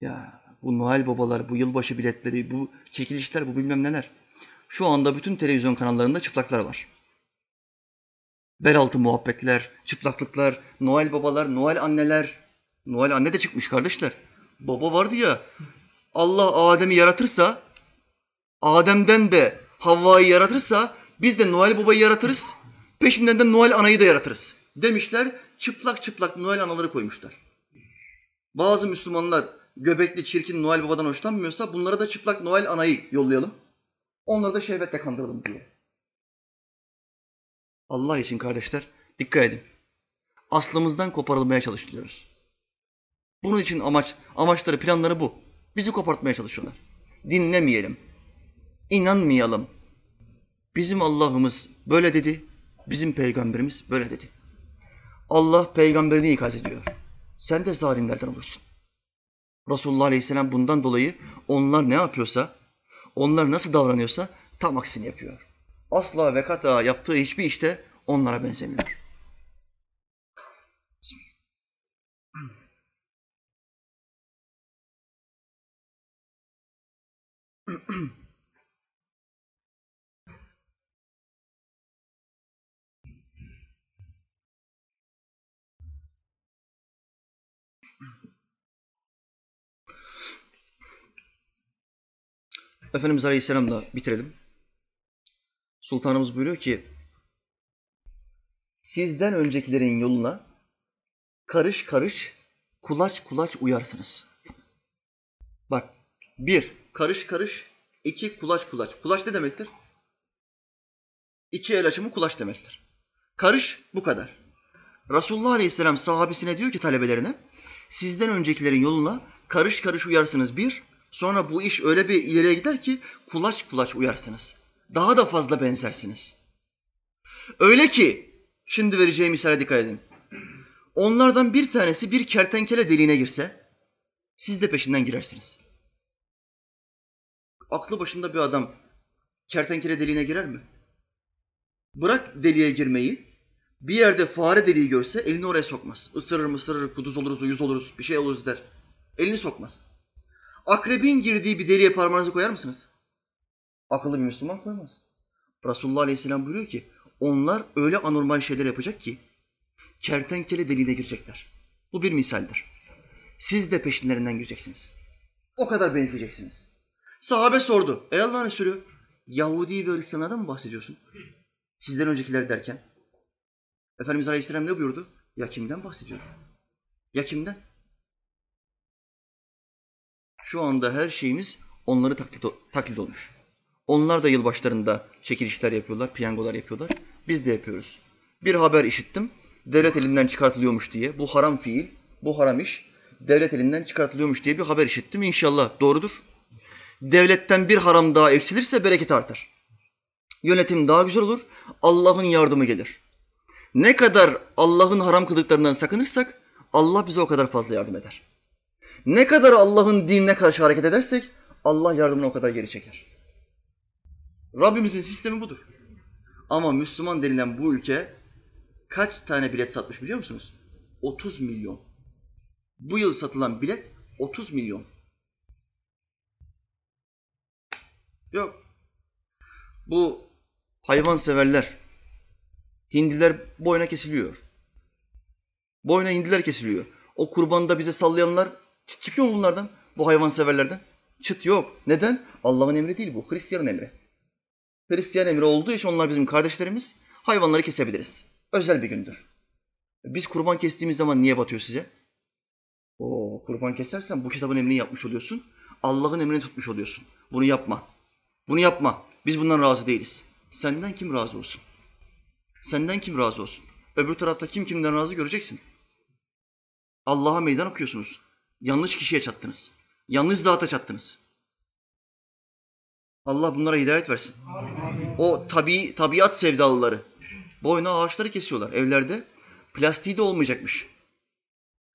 Ya bu Noel babalar, bu yılbaşı biletleri, bu çekilişler, bu bilmem neler. Şu anda bütün televizyon kanallarında çıplaklar var. Belaltı muhabbetler, çıplaklıklar, Noel babalar, Noel anneler. Noel anne de çıkmış kardeşler. Baba vardı ya, Allah Adem'i yaratırsa, Adem'den de Havva'yı yaratırsa biz de Noel babayı yaratırız. Peşinden de Noel anayı da yaratırız. Demişler, çıplak çıplak Noel anaları koymuşlar. Bazı Müslümanlar göbekli çirkin Noel babadan hoşlanmıyorsa bunlara da çıplak Noel anayı yollayalım. Onları da şehvetle kandıralım diye. Allah için kardeşler dikkat edin. Aslımızdan koparılmaya çalışıyoruz. Bunun için amaç, amaçları, planları bu. Bizi kopartmaya çalışıyorlar. Dinlemeyelim. İnanmayalım. Bizim Allah'ımız böyle dedi. Bizim peygamberimiz böyle dedi. Allah peygamberini ikaz ediyor. Sen de zalimlerden olursun. Resulullah Aleyhisselam bundan dolayı onlar ne yapıyorsa, onlar nasıl davranıyorsa tam aksini yapıyor. Asla ve kata yaptığı hiçbir işte onlara benzemiyor. Efendimiz Aleyhisselam'la bitirelim. Sultanımız buyuruyor ki, sizden öncekilerin yoluna karış karış, kulaç kulaç uyarsınız. Bak, bir, karış karış, iki, kulaç kulaç. Kulaç ne demektir? İki el aşımı kulaç demektir. Karış bu kadar. Resulullah Aleyhisselam sahabesine diyor ki talebelerine, sizden öncekilerin yoluna karış karış uyarsınız bir, sonra bu iş öyle bir ileriye gider ki kulaç kulaç uyarsınız. Daha da fazla benzersiniz. Öyle ki, şimdi vereceğim misale dikkat edin. Onlardan bir tanesi bir kertenkele deliğine girse, siz de peşinden girersiniz. Aklı başında bir adam kertenkele deliğine girer mi? Bırak deliğe girmeyi, bir yerde fare deliği görse elini oraya sokmaz. Isırır mı ısırır, kuduz oluruz, uyuz oluruz, bir şey oluruz der. Elini sokmaz. Akrebin girdiği bir deliğe parmağınızı koyar mısınız? Akıllı bir Müslüman koymaz. Resulullah Aleyhisselam buyuruyor ki onlar öyle anormal şeyler yapacak ki kertenkele deliğine girecekler. Bu bir misaldir. Siz de peşinlerinden gireceksiniz. O kadar benzeyeceksiniz. Sahabe sordu. Ey Allah'ın Resulü Yahudi ve Hristiyanlardan mı bahsediyorsun? Sizden öncekiler derken. Efendimiz Aleyhisselam ne buyurdu? Ya kimden bahsediyor? Ya kimden? Şu anda her şeyimiz onları taklit, taklit olmuş. Onlar da yılbaşlarında çekilişler yapıyorlar, piyangolar yapıyorlar. Biz de yapıyoruz. Bir haber işittim. Devlet elinden çıkartılıyormuş diye. Bu haram fiil, bu haram iş. Devlet elinden çıkartılıyormuş diye bir haber işittim. İnşallah doğrudur. Devletten bir haram daha eksilirse bereket artar. Yönetim daha güzel olur. Allah'ın yardımı gelir. Ne kadar Allah'ın haram kıldıklarından sakınırsak Allah bize o kadar fazla yardım eder. Ne kadar Allah'ın dinine karşı hareket edersek Allah yardımını o kadar geri çeker. Rabbimizin sistemi budur. Ama Müslüman denilen bu ülke kaç tane bilet satmış biliyor musunuz? 30 milyon. Bu yıl satılan bilet 30 milyon. Yok. Bu hayvan severler, hindiler boyuna kesiliyor. Boyuna hindiler kesiliyor. O kurbanda bize sallayanlar çıt çıkıyor mu bunlardan? Bu hayvan severlerden? Çıt yok. Neden? Allah'ın emri değil bu. Hristiyan emri. Hristiyan emri olduğu için onlar bizim kardeşlerimiz. Hayvanları kesebiliriz. Özel bir gündür. Biz kurban kestiğimiz zaman niye batıyor size? O kurban kesersen bu kitabın emrini yapmış oluyorsun. Allah'ın emrini tutmuş oluyorsun. Bunu yapma. Bunu yapma. Biz bundan razı değiliz. Senden kim razı olsun? Senden kim razı olsun? Öbür tarafta kim kimden razı göreceksin. Allah'a meydan okuyorsunuz. Yanlış kişiye çattınız. Yanlış zata çattınız. Allah bunlara hidayet versin. O tabi, tabiat sevdalıları. Boyuna ağaçları kesiyorlar evlerde. Plastiği de olmayacakmış.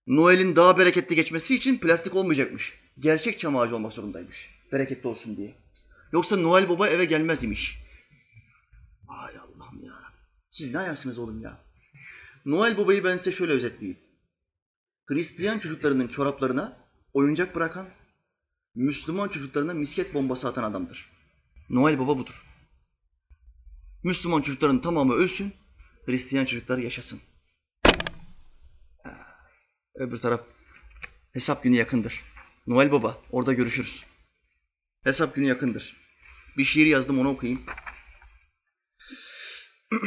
Noel'in daha bereketli geçmesi için plastik olmayacakmış. Gerçek çam ağacı olmak zorundaymış. Bereketli olsun diye. Yoksa Noel Baba eve gelmez imiş. Ay Allah'ım ya. Siz ne ayaksınız oğlum ya? Noel Baba'yı ben size şöyle özetleyeyim. Hristiyan çocuklarının çoraplarına oyuncak bırakan, Müslüman çocuklarına misket bombası atan adamdır. Noel Baba budur. Müslüman çocukların tamamı ölsün, Hristiyan çocuklar yaşasın. Öbür taraf hesap günü yakındır. Noel Baba orada görüşürüz. Hesap günü yakındır. Bir şiir yazdım onu okuyayım.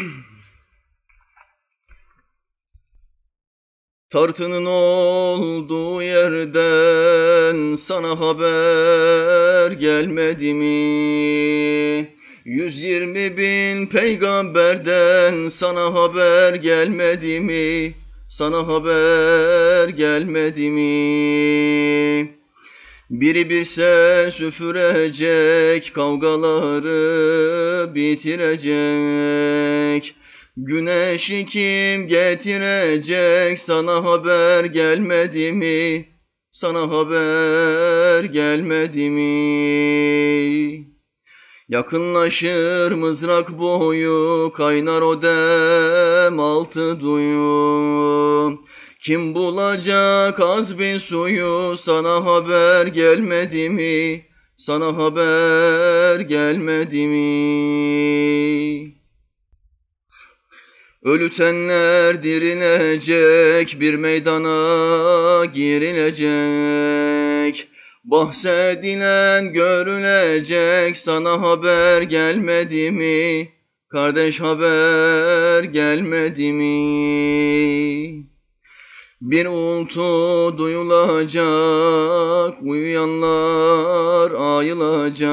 Tartının olduğu yerden sana haber gelmedi mi? 120 bin peygamberden sana haber gelmedi mi? Sana haber gelmedi mi? Biri bir ses süfürecek, kavgaları bitirecek. Güneşi kim getirecek, sana haber gelmedi mi? Sana haber gelmedi mi? Yakınlaşır mızrak boyu, kaynar o dem altı duyu. Kim bulacak az bir suyu, sana haber gelmedi mi? Sana haber gelmedi mi? Ölütenler dirilecek, bir meydana girilecek. Bahsedilen görülecek, sana haber gelmedi mi? Kardeş haber gelmedi mi? Bir uğultu duyulacak, uyuyanlar ayılacak.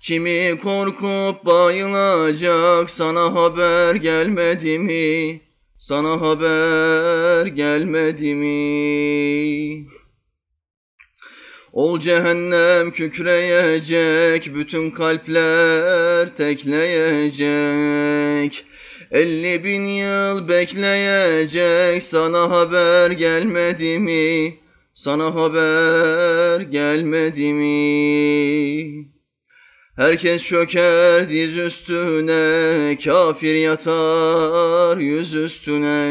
Kimi korkup bayılacak, sana haber gelmedi mi? Sana haber gelmedi mi? Ol cehennem kükreyecek, bütün kalpler tekleyecek. Elli bin yıl bekleyecek, sana haber gelmedi mi? Sana haber gelmedi mi? Herkes çöker diz üstüne, kafir yatar yüz üstüne.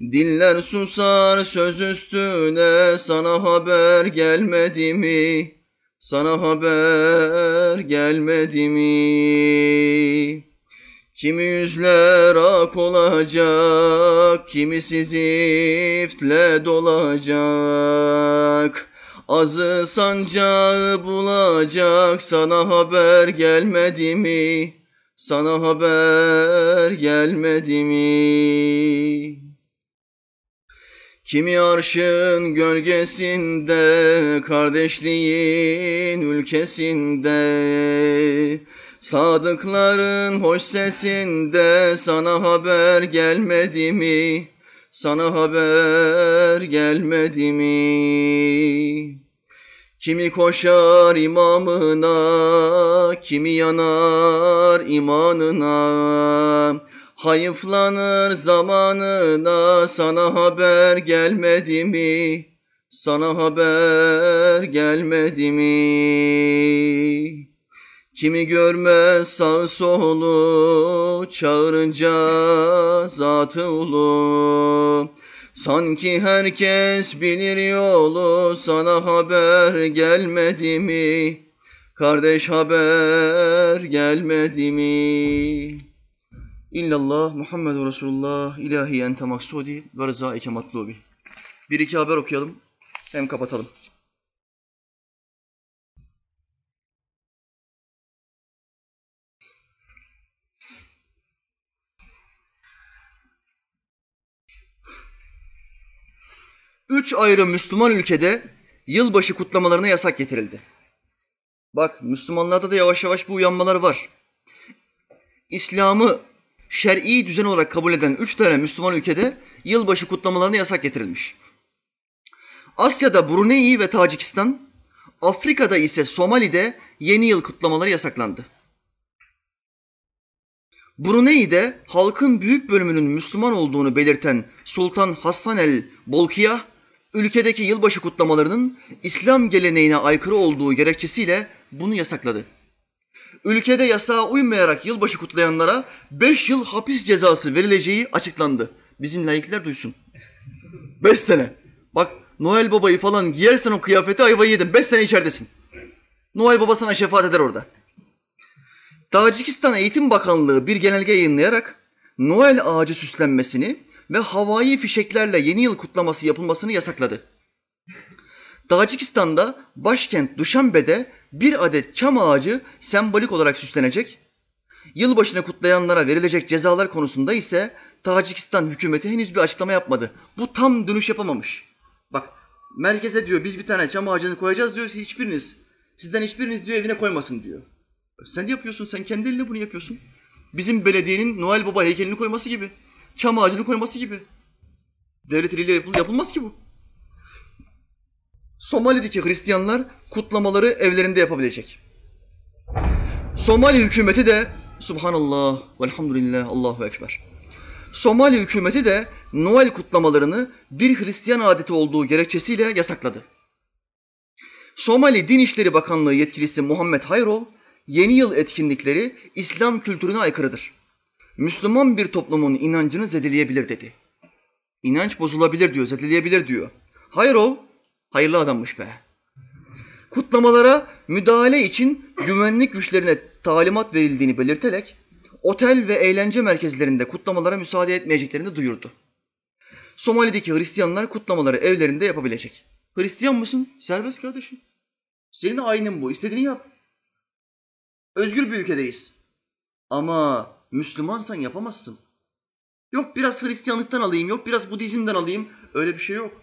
Diller susar söz üstüne, sana haber gelmedi mi? Sana haber gelmedi mi? Kimi yüzler ak olacak, kimisi ziftle dolacak. Azı sancağı bulacak, sana haber gelmedi mi? Sana haber gelmedi mi? Kimi arşın gölgesinde, kardeşliğin ülkesinde, Sadıkların hoş sesinde sana haber gelmedi mi? Sana haber gelmedi mi? Kimi koşar imamına, kimi yanar imanına. Hayıflanır zamanına sana haber gelmedi mi? Sana haber gelmedi mi? Kimi görmez sağ solu çağırınca zatı ulu. Sanki herkes bilir yolu sana haber gelmedi mi? Kardeş haber gelmedi mi? İllallah Muhammedur Resulullah ilahi ente maksudi ve rızaike matlubi. Bir iki haber okuyalım hem kapatalım. Üç ayrı Müslüman ülkede yılbaşı kutlamalarına yasak getirildi. Bak Müslümanlarda da yavaş yavaş bu uyanmalar var. İslam'ı şer'i düzen olarak kabul eden üç tane Müslüman ülkede yılbaşı kutlamalarına yasak getirilmiş. Asya'da Brunei ve Tacikistan, Afrika'da ise Somali'de yeni yıl kutlamaları yasaklandı. Brunei'de halkın büyük bölümünün Müslüman olduğunu belirten Sultan Hassan el Bolkiah, ülkedeki yılbaşı kutlamalarının İslam geleneğine aykırı olduğu gerekçesiyle bunu yasakladı. Ülkede yasağa uymayarak yılbaşı kutlayanlara 5 yıl hapis cezası verileceği açıklandı. Bizim layıklar duysun. 5 sene. Bak Noel Baba'yı falan giyersen o kıyafeti ayvayı yedin. 5 sene içeridesin. Noel Baba sana şefaat eder orada. Tacikistan Eğitim Bakanlığı bir genelge yayınlayarak Noel ağacı süslenmesini ve havai fişeklerle yeni yıl kutlaması yapılmasını yasakladı. Tacikistan'da başkent Duşanbe'de bir adet çam ağacı sembolik olarak süslenecek. Yılbaşını kutlayanlara verilecek cezalar konusunda ise Tacikistan hükümeti henüz bir açıklama yapmadı. Bu tam dönüş yapamamış. Bak merkeze diyor biz bir tane çam ağacını koyacağız diyor hiçbiriniz. Sizden hiçbiriniz diyor evine koymasın diyor. Sen yapıyorsun sen kendi eline bunu yapıyorsun. Bizim belediyenin Noel Baba heykelini koyması gibi. Çam ağacını koyması gibi. Devlet eliyle yapılmaz ki bu. Somali'deki Hristiyanlar kutlamaları evlerinde yapabilecek. Somali hükümeti de Subhanallah velhamdülillah Allahu Ekber. Somali hükümeti de Noel kutlamalarını bir Hristiyan adeti olduğu gerekçesiyle yasakladı. Somali Din İşleri Bakanlığı yetkilisi Muhammed Hayrol, yeni yıl etkinlikleri İslam kültürüne aykırıdır. Müslüman bir toplumun inancını zedeleyebilir dedi. İnanç bozulabilir diyor, zedeleyebilir diyor. Hayrol, hayırlı adammış be. Kutlamalara müdahale için güvenlik güçlerine talimat verildiğini belirterek otel ve eğlence merkezlerinde kutlamalara müsaade etmeyeceklerini duyurdu. Somali'deki Hristiyanlar kutlamaları evlerinde yapabilecek. Hristiyan mısın? Serbest kardeşim. Senin ayinin bu. İstediğini yap. Özgür bir ülkedeyiz. Ama Müslümansan yapamazsın. Yok biraz Hristiyanlıktan alayım, yok biraz Budizm'den alayım. Öyle bir şey yok.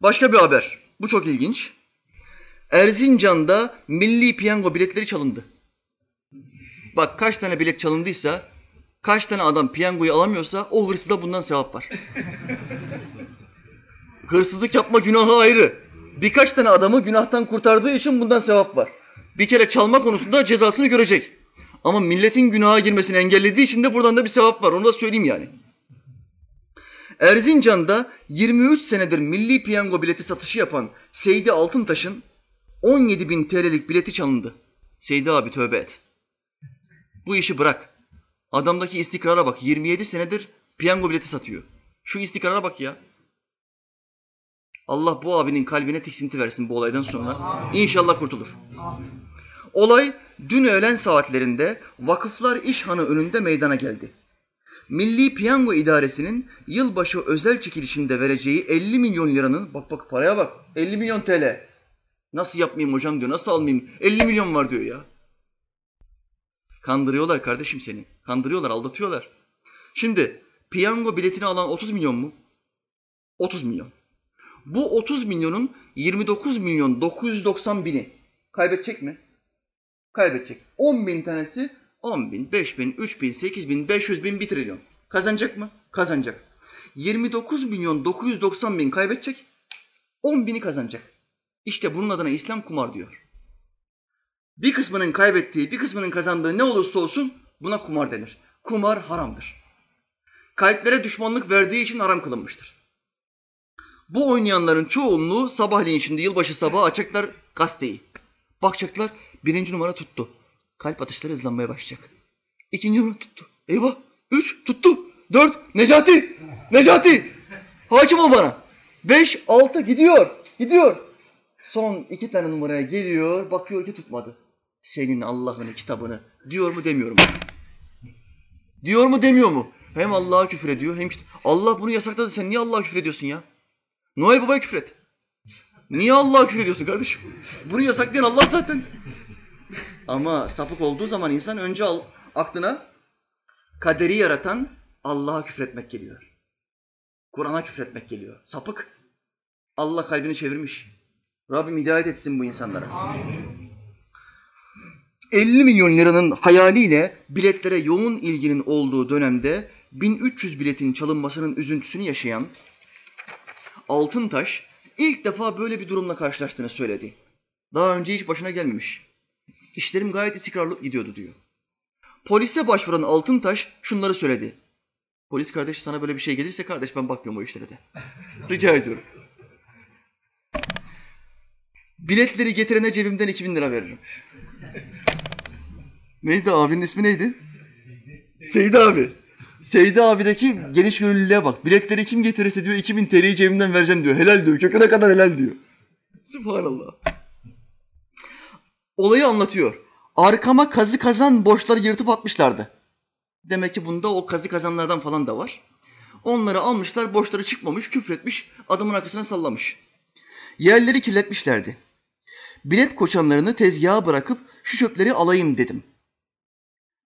Başka bir haber. Bu çok ilginç. Erzincan'da milli piyango biletleri çalındı. Bak kaç tane bilet çalındıysa, kaç tane adam piyangoyu alamıyorsa o hırsıza bundan sevap var. Hırsızlık yapma günahı ayrı. Birkaç tane adamı günahtan kurtardığı için bundan sevap var. Bir kere çalma konusunda cezasını görecek. Ama milletin günaha girmesini engellediği için de buradan da bir sevap var. Onu da söyleyeyim yani. Erzincan'da 23 senedir milli piyango bileti satışı yapan Seydi Altıntaş'ın 17 bin TL'lik bileti çalındı. Seydi abi tövbe et. Bu işi bırak. Adamdaki istikrara bak. 27 senedir piyango bileti satıyor. Şu istikrara bak ya. Allah bu abinin kalbine tiksinti versin bu olaydan sonra. İnşallah kurtulur. Olay dün öğlen saatlerinde Vakıflar İş Hanı önünde meydana geldi. Milli Piyango İdaresi'nin yılbaşı özel çekilişinde vereceği 50 milyon liranın, bak bak paraya bak, 50 milyon TL. Nasıl yapmayayım hocam diyor, nasıl almayayım? 50 milyon var diyor ya. Kandırıyorlar kardeşim seni. Kandırıyorlar, aldatıyorlar. Şimdi Piyango biletini alan 30 milyon mu? 30 milyon. Bu 30 milyonun 29 milyon 990 bini kaybedecek mi? Kaybedecek. 10 bin tanesi 10 bin, 5 bin, 3 bin, 8 bin, 500 bin, 1 trilyon. Kazanacak mı? Kazanacak. 29 milyon 990 bin kaybedecek. 10 bini kazanacak. İşte bunun adına İslam kumar diyor. Bir kısmının kaybettiği, bir kısmının kazandığı ne olursa olsun buna kumar denir. Kumar haramdır. Kalplere düşmanlık verdiği için haram kılınmıştır. Bu oynayanların çoğunluğu sabahleyin şimdi yılbaşı sabahı açacaklar gazeteyi. Bakacaklar birinci numara tuttu. Kalp atışları hızlanmaya başlayacak. İkinci numara tuttu. Eyvah. Üç tuttu. Dört Necati. Necati. Hakim ol bana. Beş altı gidiyor. Gidiyor. Son iki tane numaraya geliyor. Bakıyor ki tutmadı. Senin Allah'ın kitabını diyor mu demiyor mu? Diyor mu demiyor mu? Hem Allah'a küfür ediyor hem Allah bunu yasakladı. Sen niye Allah'a küfür ediyorsun ya? Noel Baba'ya küfür et. Niye Allah'a küfür ediyorsun kardeşim? Bunu yasaklayan Allah zaten. Ama sapık olduğu zaman insan önce al, aklına kaderi yaratan Allah'a küfretmek geliyor. Kur'an'a küfretmek geliyor. Sapık. Allah kalbini çevirmiş. Rabbim hidayet etsin bu insanlara. 50 milyon liranın hayaliyle biletlere yoğun ilginin olduğu dönemde 1300 biletin çalınmasının üzüntüsünü yaşayan Altıntaş ilk defa böyle bir durumla karşılaştığını söyledi. Daha önce hiç başına gelmemiş. İşlerim gayet istikrarlı gidiyordu diyor. Polise başvuran Altıntaş şunları söyledi. Polis kardeş sana böyle bir şey gelirse kardeş ben bakmıyorum o işlere de. Rica ediyorum. Biletleri getirene cebimden 2000 lira veririm. neydi abinin ismi neydi? Seydi abi. Seydi abideki geniş gönüllülüğe bak. Biletleri kim getirirse diyor 2000 TL'yi cebimden vereceğim diyor. Helal diyor. Köküne kadar helal diyor. Subhanallah. Olayı anlatıyor. Arkama kazı kazan borçları yırtıp atmışlardı. Demek ki bunda o kazı kazanlardan falan da var. Onları almışlar, borçları çıkmamış, küfretmiş, adamın arkasına sallamış. Yerleri kirletmişlerdi. Bilet koçanlarını tezgaha bırakıp şu çöpleri alayım dedim.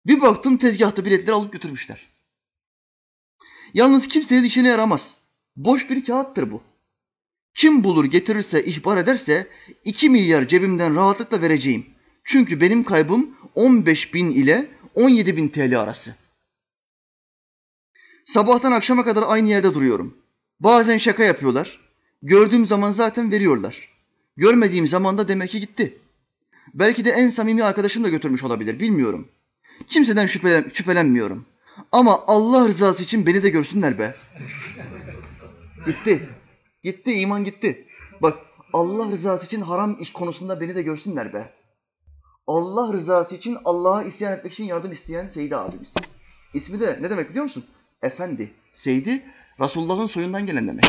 Bir baktım tezgahta biletleri alıp götürmüşler. Yalnız kimseye işine yaramaz. Boş bir kağıttır bu. Kim bulur getirirse ihbar ederse 2 milyar cebimden rahatlıkla vereceğim. Çünkü benim kaybım 15 bin ile 17 bin TL arası. Sabahtan akşama kadar aynı yerde duruyorum. Bazen şaka yapıyorlar. Gördüğüm zaman zaten veriyorlar. Görmediğim zaman da demek ki gitti. Belki de en samimi arkadaşım da götürmüş olabilir bilmiyorum. Kimseden şüphelen, şüphelenmiyorum. Ama Allah rızası için beni de görsünler be. Gitti. Gitti, iman gitti. Bak Allah rızası için haram iş konusunda beni de görsünler be. Allah rızası için Allah'a isyan etmek için yardım isteyen Seydi abimiz. İsmi de ne demek biliyor musun? Efendi. Seydi Resulullah'ın soyundan gelen demek.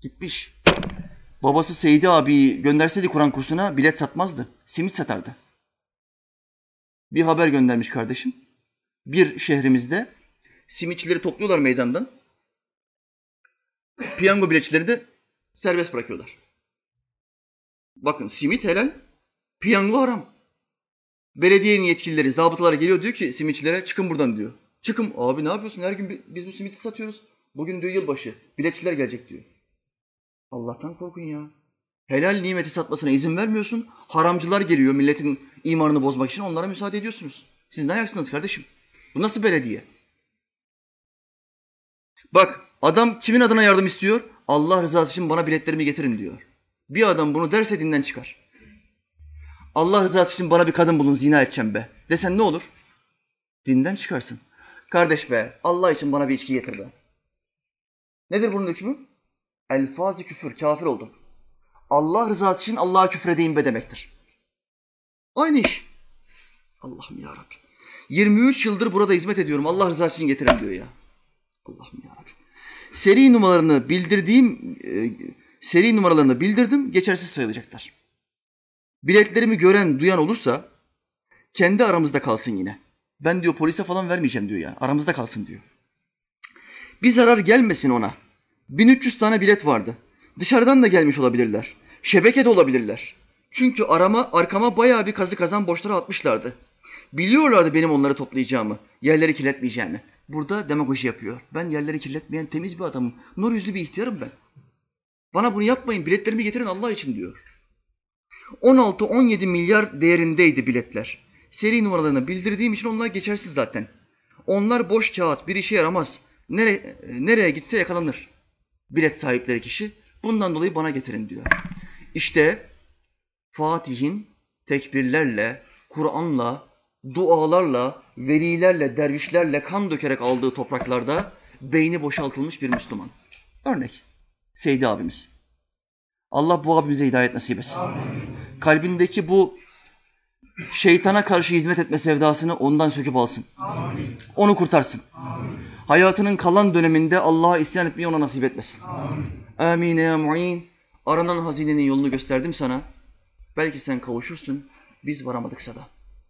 Gitmiş. Babası Seydi abi gönderseydi Kur'an kursuna bilet satmazdı. Simit satardı. Bir haber göndermiş kardeşim bir şehrimizde simitçileri topluyorlar meydandan. Piyango biletçileri de serbest bırakıyorlar. Bakın simit helal, piyango haram. Belediyenin yetkilileri, zabıtalar geliyor diyor ki simitçilere çıkın buradan diyor. Çıkın abi ne yapıyorsun her gün biz bu simiti satıyoruz. Bugün diyor yılbaşı biletçiler gelecek diyor. Allah'tan korkun ya. Helal nimeti satmasına izin vermiyorsun. Haramcılar geliyor milletin imanını bozmak için onlara müsaade ediyorsunuz. Siz ne ayaksınız kardeşim? Bu nasıl belediye? Bak adam kimin adına yardım istiyor? Allah rızası için bana biletlerimi getirin diyor. Bir adam bunu derse dinden çıkar. Allah rızası için bana bir kadın bulun zina edeceğim be. Desen ne olur? Dinden çıkarsın. Kardeş be Allah için bana bir içki getir be. Nedir bunun hükmü? Elfazi küfür, kafir oldum. Allah rızası için Allah'a küfredeyim be demektir. Aynı iş. Allah'ım ya Rabbi. 23 yıldır burada hizmet ediyorum. Allah rızası için getirin diyor ya. Allah'ım ya. Seri numaralarını bildirdiğim, e, seri numaralarını bildirdim, geçersiz sayılacaklar. Biletlerimi gören, duyan olursa kendi aramızda kalsın yine. Ben diyor polise falan vermeyeceğim diyor ya. Aramızda kalsın diyor. Bir zarar gelmesin ona. 1300 tane bilet vardı. Dışarıdan da gelmiş olabilirler. Şebeke de olabilirler. Çünkü arama arkama bayağı bir kazı kazan borçları atmışlardı. Biliyorlardı benim onları toplayacağımı, yerleri kirletmeyeceğimi. burada demagoji yapıyor. Ben yerleri kirletmeyen temiz bir adamım. Nur yüzlü bir ihtiyarım ben. Bana bunu yapmayın, biletlerimi getirin Allah için diyor. 16-17 milyar değerindeydi biletler. Seri numaralarını bildirdiğim için onlar geçersiz zaten. Onlar boş kağıt, bir işe yaramaz. Nereye, nereye gitse yakalanır. Bilet sahipleri kişi. Bundan dolayı bana getirin diyor. İşte Fatih'in tekbirlerle, Kur'an'la, dualarla, velilerle, dervişlerle kan dökerek aldığı topraklarda beyni boşaltılmış bir Müslüman. Örnek. Seydi abimiz. Allah bu abimize hidayet nasip etsin. Kalbindeki bu şeytana karşı hizmet etme sevdasını ondan söküp alsın. Onu kurtarsın. Hayatının kalan döneminde Allah'a isyan etmeyi ona nasip etmesin. Amin ya mu'in. Aranan hazinenin yolunu gösterdim sana. Belki sen kavuşursun. Biz varamadıksa da.